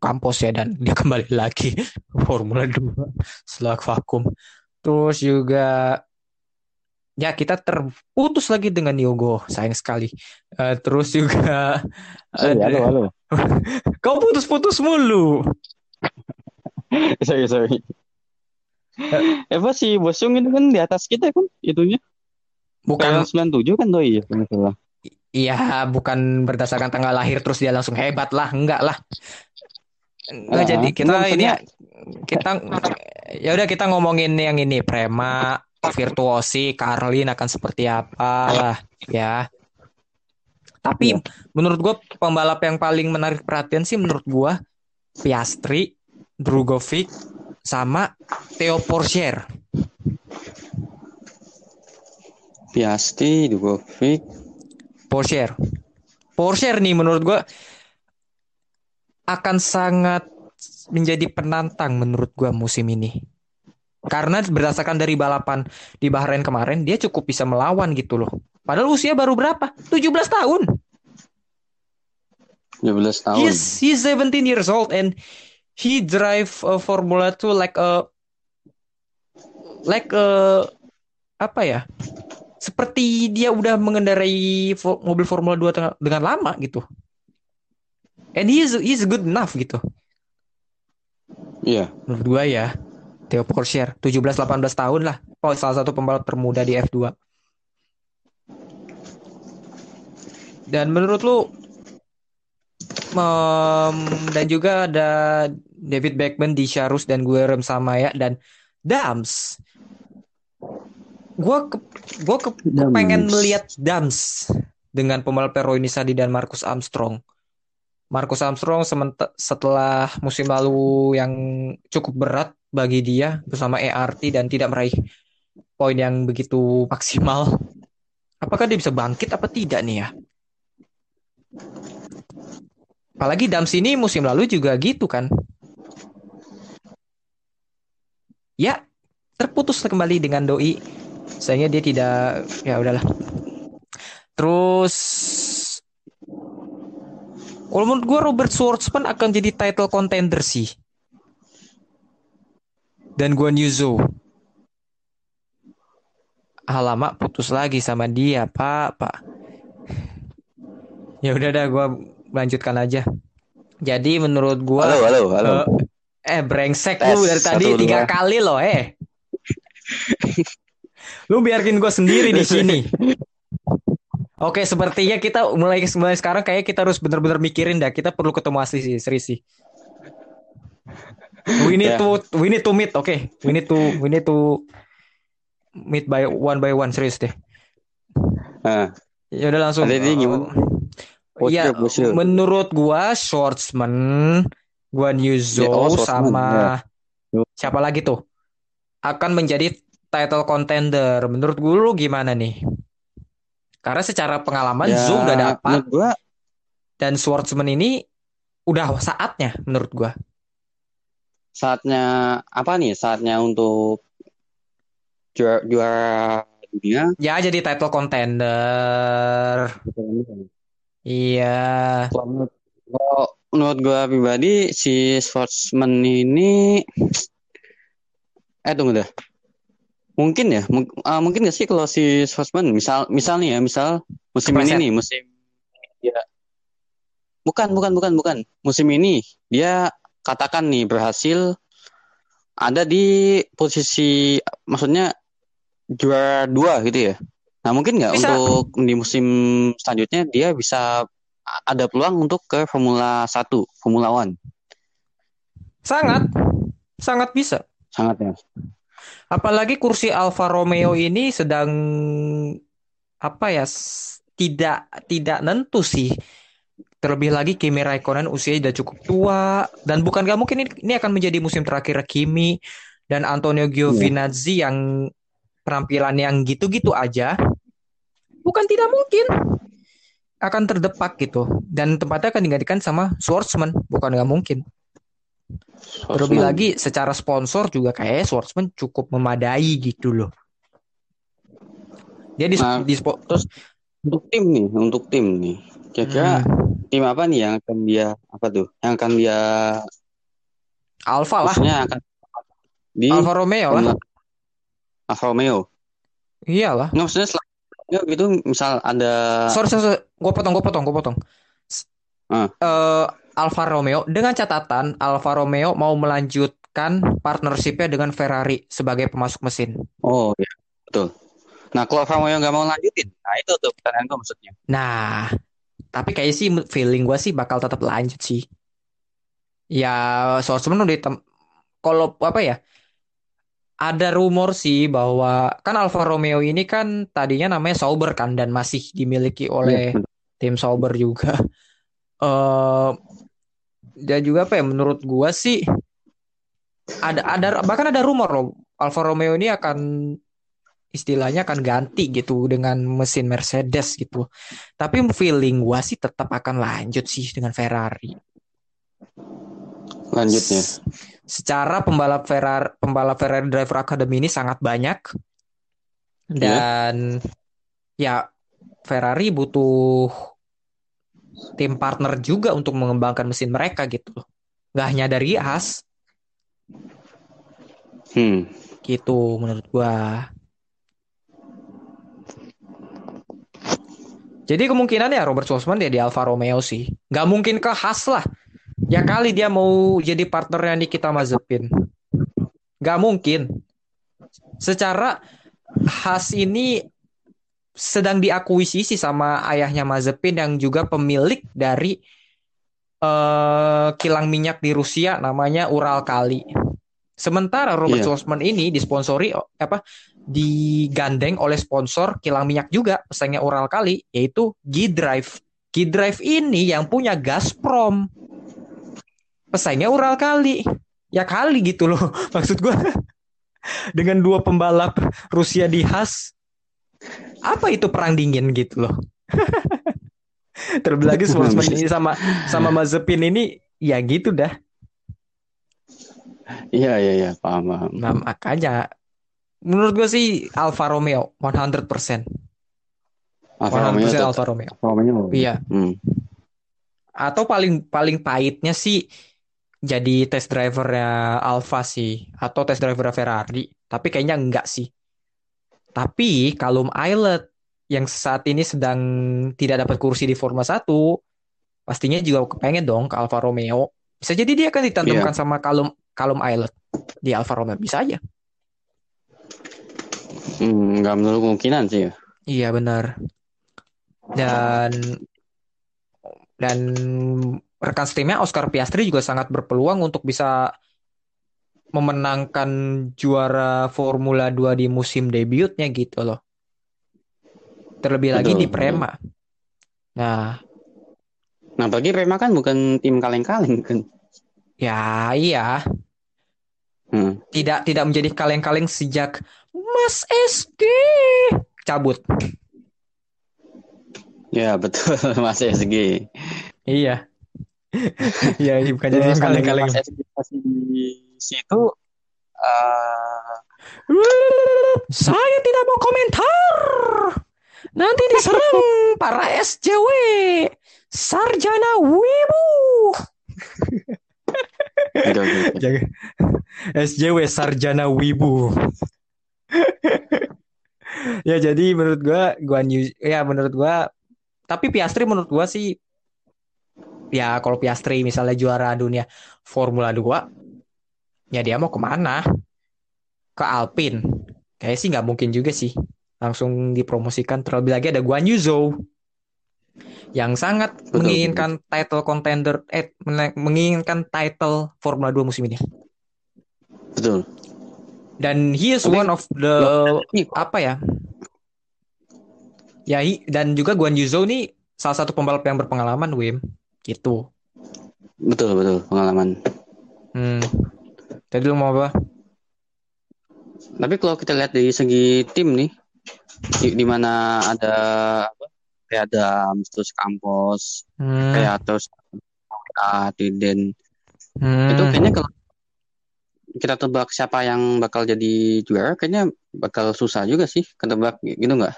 kampus ya dan dia kembali lagi ke Formula 2 setelah vakum. Terus juga ya kita terputus lagi dengan Yogo, sayang sekali. Eh, terus juga Sorry, ada- halo, halo. kau putus-putus mulu. sorry, sorry. Eh, apa sih Bosung itu kan di atas kita kan itunya. Bukan Tahun 97 kan doi ya. Iya, bukan berdasarkan tanggal lahir terus dia langsung hebat lah, enggak lah. Enggak Ah, jadi kita enggak, ini maksudnya- kita ya udah kita ngomongin yang ini Prema, Virtuosi, Carlin akan seperti apa lah ya. Tapi Iya. menurut gua pembalap yang paling menarik perhatian sih menurut gua Piastri, Drugovic sama Theo Porcher. Piasti, Dugovic. Porcher. Porcher nih menurut gua akan sangat menjadi penantang menurut gua musim ini. Karena berdasarkan dari balapan di Bahrain kemarin dia cukup bisa melawan gitu loh. Padahal usia baru berapa? 17 tahun. 12 tahun. He's he's 17 years old and he drive a Formula 2 like a like a apa ya? Seperti dia udah mengendarai mobil Formula 2 teng- dengan lama gitu. And he's he's good enough gitu. Iya. Menurut gua ya. Theo Porcher 17 18 tahun lah. Oh, salah satu pembalap termuda di F2. Dan menurut lu um, dan juga ada David Beckman di Sharus dan gue rem sama ya dan Dams gue ke, gue ke, pengen melihat Dams dengan pembalap Peroni Sadi dan Marcus Armstrong. Marcus Armstrong setelah musim lalu yang cukup berat bagi dia bersama ERT dan tidak meraih poin yang begitu maksimal. Apakah dia bisa bangkit apa tidak nih ya? Apalagi Dams ini musim lalu juga gitu kan. Ya, terputus kembali dengan Doi sayangnya dia tidak ya udahlah terus kalau menurut gue Robert Schwartzman akan jadi title contender sih dan gue Yuzo alamak putus lagi sama dia pak pak ya udah dah gue lanjutkan aja jadi menurut gue halo halo halo uh, eh brengsek Tes, lu dari tadi tiga kali loh eh Lu biarkin gue sendiri di sini. Oke, sepertinya kita mulai mulai sekarang kayak kita harus benar-benar mikirin dah. Kita perlu ketemu asli sih, serius sih. We need yeah. to we need to meet, oke. Okay? We need to we need to meet by one by one, serius deh. Uh, ya udah langsung. Jadi uh, gimana? Oh, ya, menurut gua Shortsman, gua Newzo yeah, oh, sama yeah. siapa lagi tuh akan menjadi title contender. Menurut gue lu gimana nih? Karena secara pengalaman ya, Zoom udah dapat. Gua... Dan Swordsman ini udah saatnya menurut gua. Saatnya apa nih? Saatnya untuk juara, juara dunia. Ya jadi title contender. Iya. Kalau menurut gua pribadi si Swordsman ini eh tunggu deh Mungkin ya, M uh, mungkin gak sih kalau si Schwarzman misal misal nih ya, misal musim Kepreset. ini nih, musim ya bukan bukan bukan bukan musim ini dia katakan nih berhasil ada di posisi maksudnya juara dua gitu ya. Nah mungkin nggak untuk di musim selanjutnya dia bisa ada peluang untuk ke Formula 1, Formula One. Sangat, sangat bisa. Sangat ya. Apalagi kursi Alfa Romeo ini sedang apa ya tidak tidak nentu sih. Terlebih lagi Kimi Raikkonen usianya sudah cukup tua dan bukan gak mungkin ini, ini akan menjadi musim terakhir Kimi dan Antonio Giovinazzi yeah. yang penampilan yang gitu-gitu aja. Bukan tidak mungkin akan terdepak gitu dan tempatnya akan digantikan sama Schwartzman bukan nggak mungkin Terlebih lagi secara sponsor juga kayak Swordsman cukup memadai gitu loh. Dia di, nah, di terus untuk tim nih, untuk tim nih. Kira-kira hmm. Tim apa nih yang akan dia apa tuh? Yang akan dia Alfa lah. akan di Alfa Romeo lah. Alfa Romeo. Iyalah. Nggak maksudnya selanjutnya gitu misal ada Sorry, sorry, sorry. gue potong, gue potong, gue potong. Uh. Uh, Alfa Romeo dengan catatan Alfa Romeo mau melanjutkan partnershipnya dengan Ferrari sebagai pemasok mesin. Oh iya betul. Nah kalau Alfa Romeo nggak mau lanjutin, nah itu tuh pertanyaan gue maksudnya. Nah tapi kayak sih feeling gue sih bakal tetap lanjut sih. Ya soalnya udah tem kalau apa ya ada rumor sih bahwa kan Alfa Romeo ini kan tadinya namanya Sauber kan dan masih dimiliki oleh ya, tim Sauber juga. Uh, dan juga apa ya menurut gua sih ada ada bahkan ada rumor loh Alfa Romeo ini akan istilahnya akan ganti gitu dengan mesin Mercedes gitu. Tapi feeling gua sih tetap akan lanjut sih dengan Ferrari. Lanjutnya. Secara pembalap Ferrari pembalap Ferrari Driver Academy ini sangat banyak. Iya. Dan yeah. ya Ferrari butuh tim partner juga untuk mengembangkan mesin mereka gitu. Gak hanya dari As. Hmm. Gitu menurut gua. Jadi kemungkinan ya Robert Schwarzman dia di Alfa Romeo sih. Gak mungkin ke Haas lah. Ya kali dia mau jadi partnernya Nikita Mazepin. Gak mungkin. Secara Haas ini sedang diakuisisi sama ayahnya Mazepin yang juga pemilik dari eh kilang minyak di Rusia namanya Ural Kali. Sementara Robert Iya. Schwarzman ini disponsori apa digandeng oleh sponsor kilang minyak juga pesaingnya Ural Kali yaitu G-Drive. G-Drive ini yang punya Gazprom. Pesaingnya Ural Kali. Ya kali gitu loh maksud gua. Dengan dua pembalap Rusia di Haas apa itu perang dingin gitu loh. Terlebih lagi Schwarzman ini sama sama Mazepin ini ya gitu dah. Iya iya iya paham paham. Nah, makanya menurut gue sih Alfa Romeo 100%. 100% Alfa Romeo tetap- Alfa Romeo. Alfa Romeo. Iya. Hmm. Atau paling paling pahitnya sih jadi test drivernya Alfa sih atau test drivernya Ferrari. Tapi kayaknya enggak sih. Tapi Callum Islet yang saat ini sedang tidak dapat kursi di Formula 1 pastinya juga kepengen dong ke Alfa Romeo. Bisa jadi dia akan ditandemkan sama Callum Callum Islet di Alfa Romeo bisa aja. Hmm, nggak menurut kemungkinan sih ya. Iya benar. Dan dan rekan setimnya Oscar Piastri juga sangat berpeluang untuk bisa memenangkan juara Formula 2 di musim debutnya gitu loh. Terlebih lagi Betul, di Prema. Nah, Nah, bagi Prema kan bukan tim kaleng-kaleng kan. ya iya, Hmm. tidak tidak menjadi kaleng-kaleng sejak Mas SG cabut. Ya betul Mas SG. Iya. Iya, bukan jadi kaleng-kaleng. Mas SG masih di situ eh, Saya tidak mau komentar. Nanti diserang para SJW. Sarjana Wibu. SJW Sarjana Wibu. ya jadi menurut gua gua new, ya menurut gua tapi Piastri menurut gua sih ya kalau Piastri misalnya juara dunia Formula 2 ya dia mau ke mana? Ke Alpine. Kayak sih nggak mungkin juga sih. Langsung dipromosikan terlebih lagi ada Guan Yu Zhou yang sangat Betul, menginginkan title contender eh men- menginginkan title Formula 2 musim ini Betul. dan he is Tapi- one of the Ih, apa ya? Ya, hi- dan juga Guan Yu Zhou nih salah satu pembalap yang berpengalaman, Wim. Gitu. Betul betul pengalaman. Hmm. Tadi lu mau apa? Tapi kalau kita lihat dari segi tim nih, di, di mana ada apa? Kayak Adams, terus Campos, Hmm. kayak terus Tiden. Hmm. Itu kayaknya kalau kita tebak siapa yang bakal jadi juara, kayaknya bakal susah juga sih ketebak gitu nggak?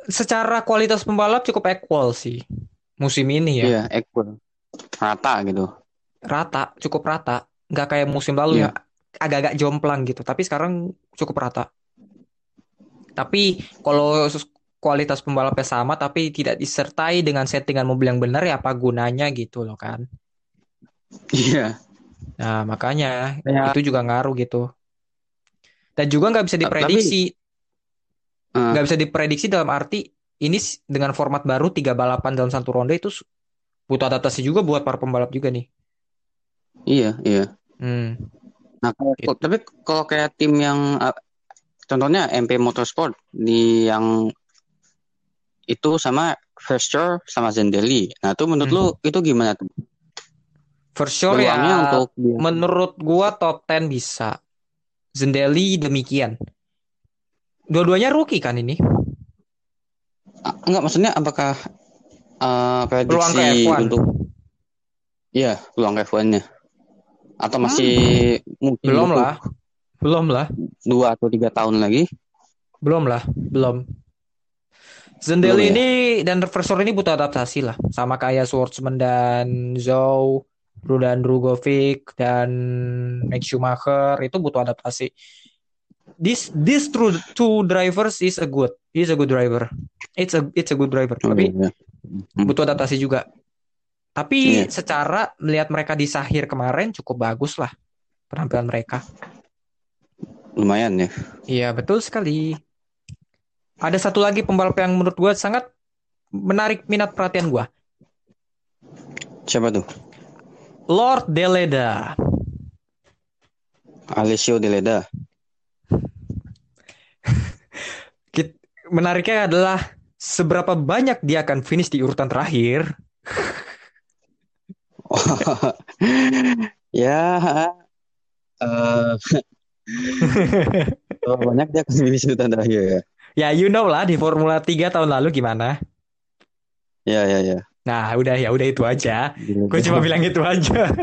secara kualitas pembalap cukup equal sih musim ini ya. Iya, equal. Rata gitu. Rata, cukup rata. Nggak kayak musim lalu Iya. ya agak-agak jomplang gitu. Tapi sekarang cukup rata. Tapi kalau kualitas pembalapnya sama tapi tidak disertai dengan settingan mobil yang benar ya apa gunanya gitu loh kan. Iya. Nah, makanya Ya. itu juga ngaruh gitu. Dan juga nggak bisa diprediksi, nggak bisa diprediksi dalam arti ini dengan format baru tiga balapan dalam satu ronde itu butuh adaptasi juga buat para pembalap juga nih. iya, iya. Hmm. Nah, kalau- Gitu. tapi kalau kayak tim yang uh, contohnya MP Motorsport di yang itu sama Verster sama Zendelli. Nah, itu menurut Hmm. lu itu gimana tuh? For sure Peluangnya ya, untuk dia. menurut gua top 10 bisa. Zendelli demikian. Dua-duanya rookie kan ini? Ah, enggak maksudnya apakah uh, Peluang ke prediksi F1. untuk Iya, peluang ke F1-nya. Atau masih mungkin Hmm. Belum butuh lah. Belum lah. dua atau tiga tahun lagi? Belum lah, belum. Belum ya? ini dan Reversor ini butuh adaptasi lah, sama kayak Schwartzman dan Zhou, Rudan Drugovic dan Mick Schumacher itu butuh adaptasi. This this two, two drivers is a good, is a good driver. It's a it's a good driver, Oh, tapi iya. Hmm. butuh adaptasi juga. Tapi Iya. secara melihat mereka di Sahir kemarin cukup bagus lah penampilan mereka. Lumayan ya. Iya, betul sekali. Ada satu lagi pembalap yang menurut gue sangat menarik minat perhatian gue. Siapa tuh? Lord Deleda. Alessio Deleda. Menariknya adalah seberapa banyak dia akan finish di urutan terakhir. ya, eh berapa banyak dia akan finish di tanda akhir ya. Ya, you know lah di Formula 3 tahun lalu gimana. Ya, ya, ya. Nah, udah ya, udah itu aja. Gue cuma bilang itu aja.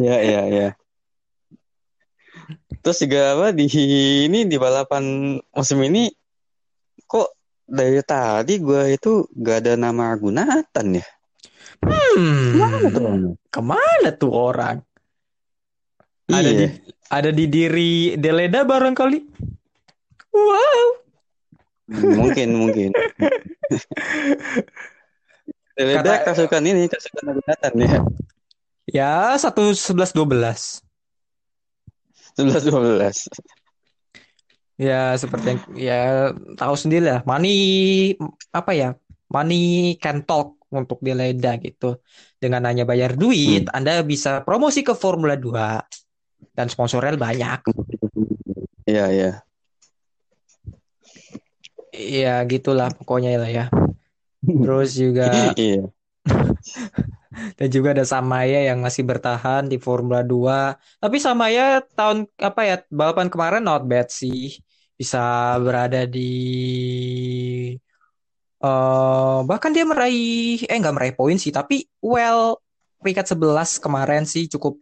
Ya, ya, ya. Terus juga apa di ini di balapan musim ini kok dari tadi gue itu gak ada nama Gunatan ya? Mana tuh Hmm, orangnya? ke mana tuh orang? Ada di Iya, ada di diri Deleda barangkali. Wow. Mungkin mungkin. Kata kasukan ini kasukan Gunatan ya. ya satu sebelas dua belas. 11 12. Ya seperti yang ya tahu sendiri lah. Money apa ya? Money can talk untuk Deleda gitu. Dengan hanya bayar duit, Hmm. Anda bisa promosi ke Formula 2 dan sponsornya banyak. Iya, iya. Ya gitulah pokoknya lah ya. Terus juga Iya. dan juga ada Samaya yang masih bertahan di Formula 2. Tapi Samaya tahun apa ya balapan kemarin not bad sih. Bisa berada di eh bahkan dia meraih eh nggak meraih poin sih, tapi well peringkat 11 kemarin sih cukup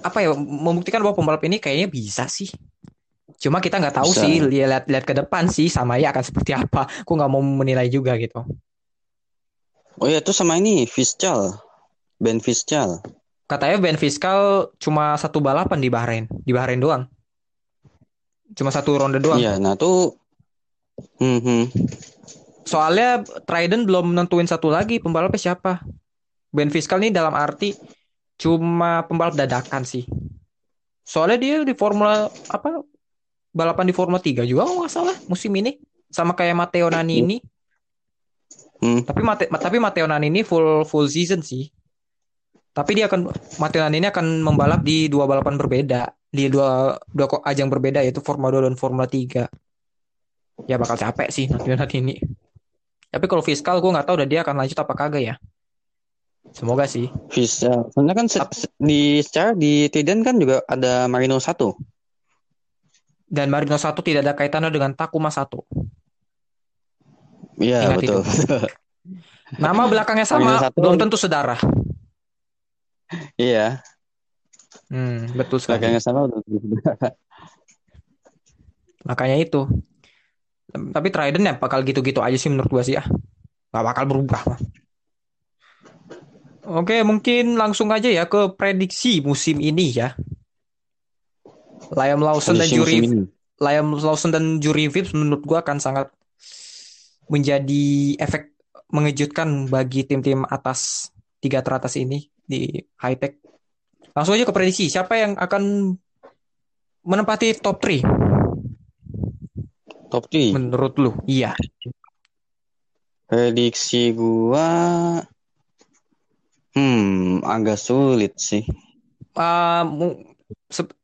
apa ya membuktikan bahwa pembalap ini kayaknya bisa sih. Cuma kita nggak tahu Bisa. sih lihat lihat ke depan sih Samaya akan seperti apa. Aku nggak mau menilai juga gitu. Oh iya, itu sama ini Fischal. Ben Fischal. Katanya Ben Fiskal cuma satu balapan di Bahrain, di Bahrain doang. Cuma satu ronde doang. Iya, nah tuh hmm, hmm. Soalnya Trident belum nentuin satu lagi pembalapnya siapa. Ben Fiskal nih dalam arti cuma pembalap dadakan sih. Soalnya dia di Formula apa balapan di Formula 3 juga kalau nggak salah musim ini sama kayak Matteo Nannini. Hmm. Tapi Mate, tapi Matteo Nannini full full season sih. Tapi dia akan Matteo Nannini akan membalap di dua balapan berbeda, di dua dua ajang berbeda yaitu Formula 2 dan Formula 3. Ya bakal capek sih Matteo Nannini. Tapi kalau fiskal gue nggak tahu udah dia akan lanjut apa kagak ya. Semoga sih. Fischal. Soalnya kan se- di secara di Trident kan juga ada Marino 1. Dan Marino 1 tidak ada kaitannya dengan Takuma 1. Iya, betul. Nama belakangnya sama, belum tentu saudara. Iya, Hmm, betul sekali. belakangnya sama udah. Makanya itu. Tapi Trident ya bakal gitu-gitu aja sih menurut gua sih ya. Gak bakal berubah. Oke, mungkin langsung aja ya ke prediksi musim ini ya. Liam Lawson dan juri. Liam Lawson dan juri Vips menurut gua akan sangat menjadi efek mengejutkan bagi tim-tim atas tiga teratas ini di high tech. Langsung aja ke prediksi. Siapa yang akan menempati top 3 Top 3. menurut lu? Iya. Prediksi gua hmm agak sulit sih. Uh, se-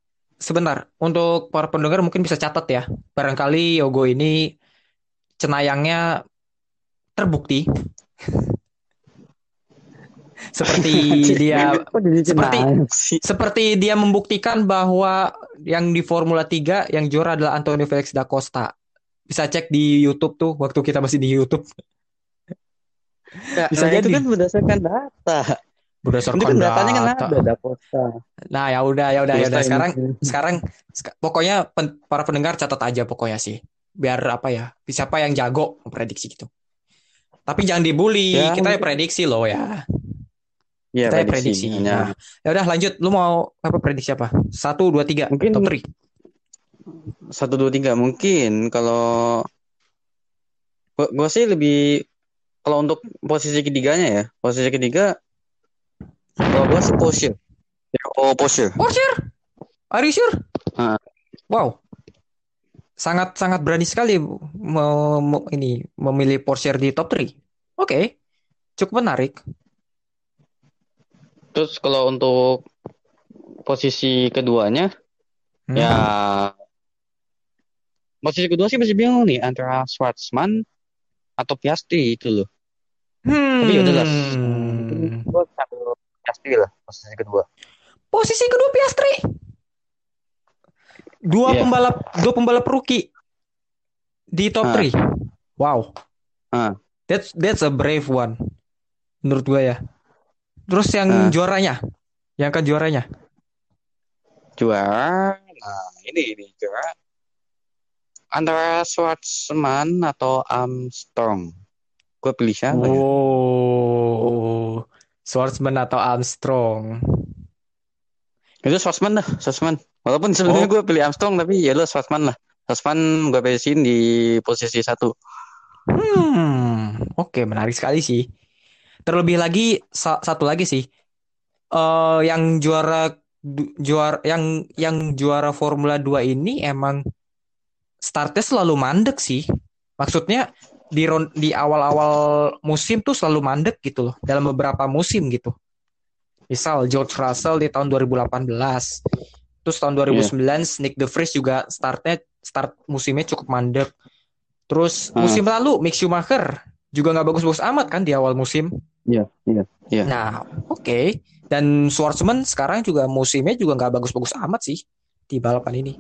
sebentar, untuk para pendengar mungkin bisa catat ya. Barangkali Yogo ini cenayangnya terbukti. seperti dia seperti- seperti dia membuktikan bahwa yang di Formula 3 yang juara adalah Antonio Felix da Costa. Bisa cek di YouTube tuh waktu kita masih di YouTube. Nah, Bisa nah, itu jadi. kan berdasarkan data. Berdasarkan Itu kan datanya kan data. ada Dakosta. Nah, ya udah ya udah ya udah. Sekarang ini. sekarang sek- pokoknya pen- para pendengar catat aja pokoknya sih. Biar apa ya siapa yang jago prediksi gitu. Tapi jangan dibully Ya, kita ya prediksi loh ya. Iya, kita ya prediksi Hanya- nah ya udah lanjut. Lu mau apa prediksi apa? Satu dua tiga Mungkin- top three? Satu dua tiga mungkin. Kalau gua sih lebih kalau untuk posisi ketiganya ya posisi ketiga kalau gua sih Porsche oh Porsche Porsche are you sure? Ah. wow. Sangat sangat berani sekali me- me- ini memilih Porsche di top 3 oke. Cukup menarik. Terus kalau untuk posisi keduanya, Hmm. ya posisi kedua sih masih bingung nih antara Schwartzman atau Piastri itu loh. Tapi ya udahlah. Gue Piastri lah posisi kedua. Posisi kedua Piastri. Dua Iya. pembalap dua pembalap rookie di top Ah. 3. Wow. Ah. That's that's a brave one. Menurut gua ya. Terus yang Ah. juaranya? Yang kan juaranya? Juara, nah ini ini juara antara Schwartzman atau Armstrong. Gue pilih siapa ya? Schwartzman atau Armstrong? Itu Schwartzman dah, Schwartzman. Walaupun sebenarnya Oh. gue pilih Armstrong, tapi ya lo Schwartzman lah. Schwartzman gue pilih di posisi satu. Hmm, oke menarik sekali sih. Terlebih lagi sa- satu lagi sih. Eh yang juara juara yang yang juara Formula 2 ini emang startnya selalu mandek sih. Maksudnya di di awal-awal musim tuh selalu mandek gitu loh dalam beberapa musim gitu. Misal George Russell di tahun 2018. Terus tahun 2009 Nick De Vries juga startnya start musimnya cukup mandek. Terus Hmm. musim lalu Mick Schumacher juga nggak bagus-bagus amat kan di awal musim. Iya, iya, iya. Nah, oke. Dan Schwartzman sekarang juga musimnya juga nggak bagus-bagus amat sih di balapan ini,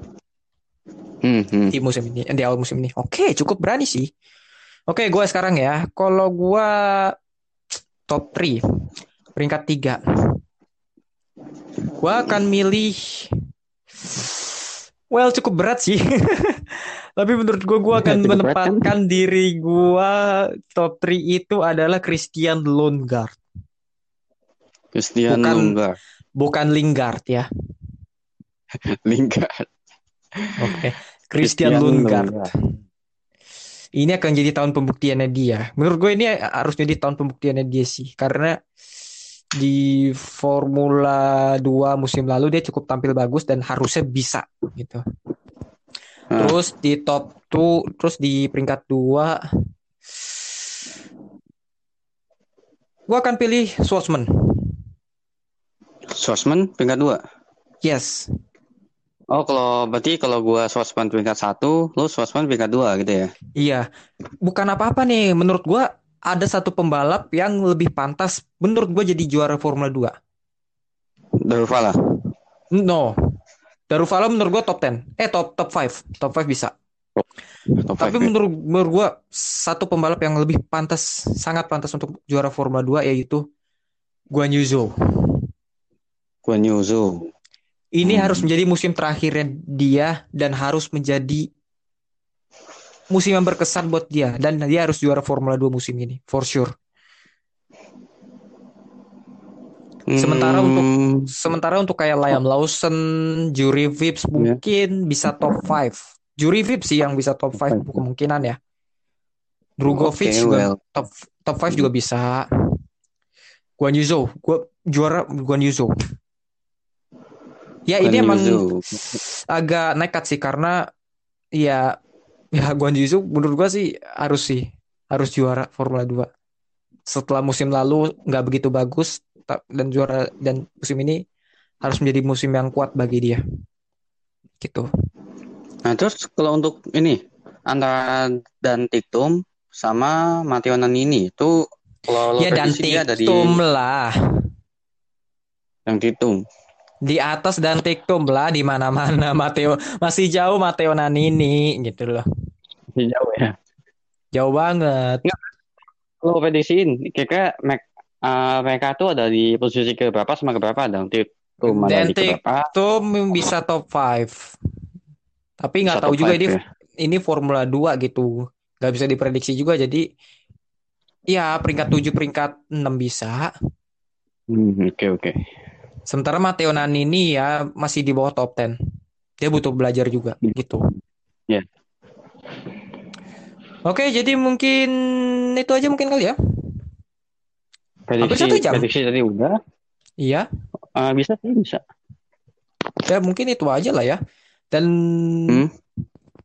Hmm, hmm. di musim ini, di awal musim ini. Oke, cukup berani sih. Oke, gue sekarang ya. Kalau gue top 3, peringkat 3. Gue akan milih Well, cukup berat sih. Tapi menurut gue, gue akan Cukup berat, kan? menempatkan diri gue top 3 itu adalah Christian Lundgaard. Christian Bukan- Lundgaard. Bukan Lingard ya. Lingard. Oke. Christian Lundgaard. Ini akan jadi tahun pembuktiannya dia. Menurut gue ini harus jadi tahun pembuktiannya dia sih. Karena di Formula 2 musim lalu dia cukup tampil bagus dan harusnya bisa gitu. Ah. Terus di top 2, terus di peringkat 2 gue akan pilih Schwartzman. Schwartzman peringkat dua. Yes. Oh, kalau berarti kalau gua Schwartzman peringkat satu, lo Schwartzman peringkat dua gitu ya? Iya. Bukan apa-apa nih. Menurut gue ada satu pembalap yang lebih pantas menurut gue jadi juara Formula 2. Daruvala. No. Daruvalo menurut gua top 10. Eh top top 5. Top 5 bisa. Top Tapi five ya? menurut menurut gua satu pembalap yang lebih pantas, sangat pantas untuk juara Formula 2 yaitu Guan Yu Zhou. Guan Yu Zhou. Ini Hmm. harus menjadi musim terakhirnya dia dan harus menjadi musim yang berkesan buat dia dan dia harus juara Formula 2 musim ini for sure. Sementara untuk Hmm, Sementara untuk kayak Liam Lawson, Jury Vips mungkin bisa top 5. Jury Vips sih yang bisa top 5 Top five. kemungkinan ya. Drugovic Oke, juga well. top top 5 juga bisa. Guan Yu Zhou, gua juara Guan Yu Zhou. Ya Guan ini Yu emang agak nekat sih karena ya ya Guan Yu Zhou menurut gua sih harus sih harus juara Formula 2. Setelah musim lalu nggak begitu bagus dan juara dan musim ini harus menjadi musim yang kuat bagi dia. Gitu. Nah, terus kalau untuk ini antara dan Tiktum sama Matteo Nannini itu kalau Ya dan di Tiktum lah. yang Tiktum. Di atas dan Tiktum lah di mana-mana Matteo masih jauh Matteo Nannini gitu loh. Jauh ya. Jauh banget. Lo prediksiin kira-kira Mac- eh, mereka tuh ada di posisi ke berapa sama ke berapa dong Tiktum ada Dan? Tiktum bisa top 5. Tapi nggak tahu juga five ini ya. ini Formula 2 gitu. Nggak bisa diprediksi juga jadi ya peringkat 7 peringkat 6 bisa. Hmm, Oke oke. Sementara Matteo Nannini ya masih di bawah top 10. Dia butuh belajar juga gitu. Ya. Oke, jadi mungkin itu aja mungkin kali ya. Prediksi satu jam. prediksi tadi udah. Iya, Eh, bisa sih bisa. ya mungkin itu aja lah ya. Dan Hmm.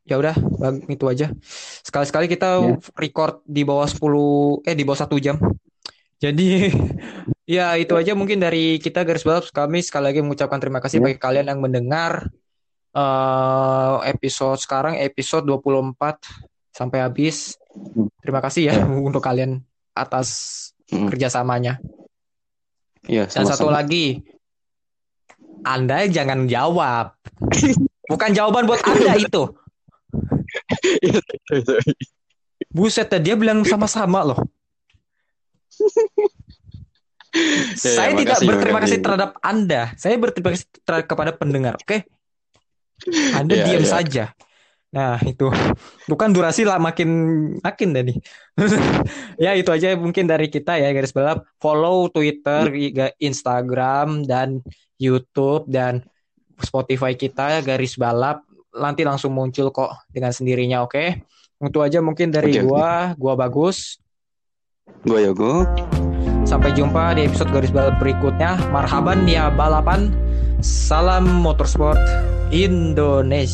ya udah, itu aja. Sekali-sekali kita Ya. record di bawah 10 eh di bawah satu jam. Jadi ya itu aja mungkin dari kita garis balap kami sekali lagi mengucapkan terima kasih Ya. bagi kalian yang mendengar eh, episode sekarang episode 24 sampai habis. Hmm. Terima kasih ya Ya. untuk kalian atas Mm. kerjasamanya. Iya, Dan satu lagi, Anda jangan jawab. Bukan jawaban buat Anda itu. Itu. Buset, dia bilang sama-sama loh. Ya, Saya ya, tidak makasih, berterima kasih terhadap Anda. Saya berterima kasih ter- kepada pendengar. Oke? Anda Ya, diam ya. saja. Nah, itu. Bukan durasi lah makin makin nih. ya, itu aja mungkin dari kita ya garis balap. Follow Twitter, Iya. Instagram dan YouTube dan Spotify kita garis balap nanti langsung muncul kok dengan sendirinya, oke? Itu aja mungkin dari oke. gua, gua bagus. Gue Yogo. Sampai jumpa di episode garis balap berikutnya. Marhaban ya balapan. Salam motorsport Indonesia.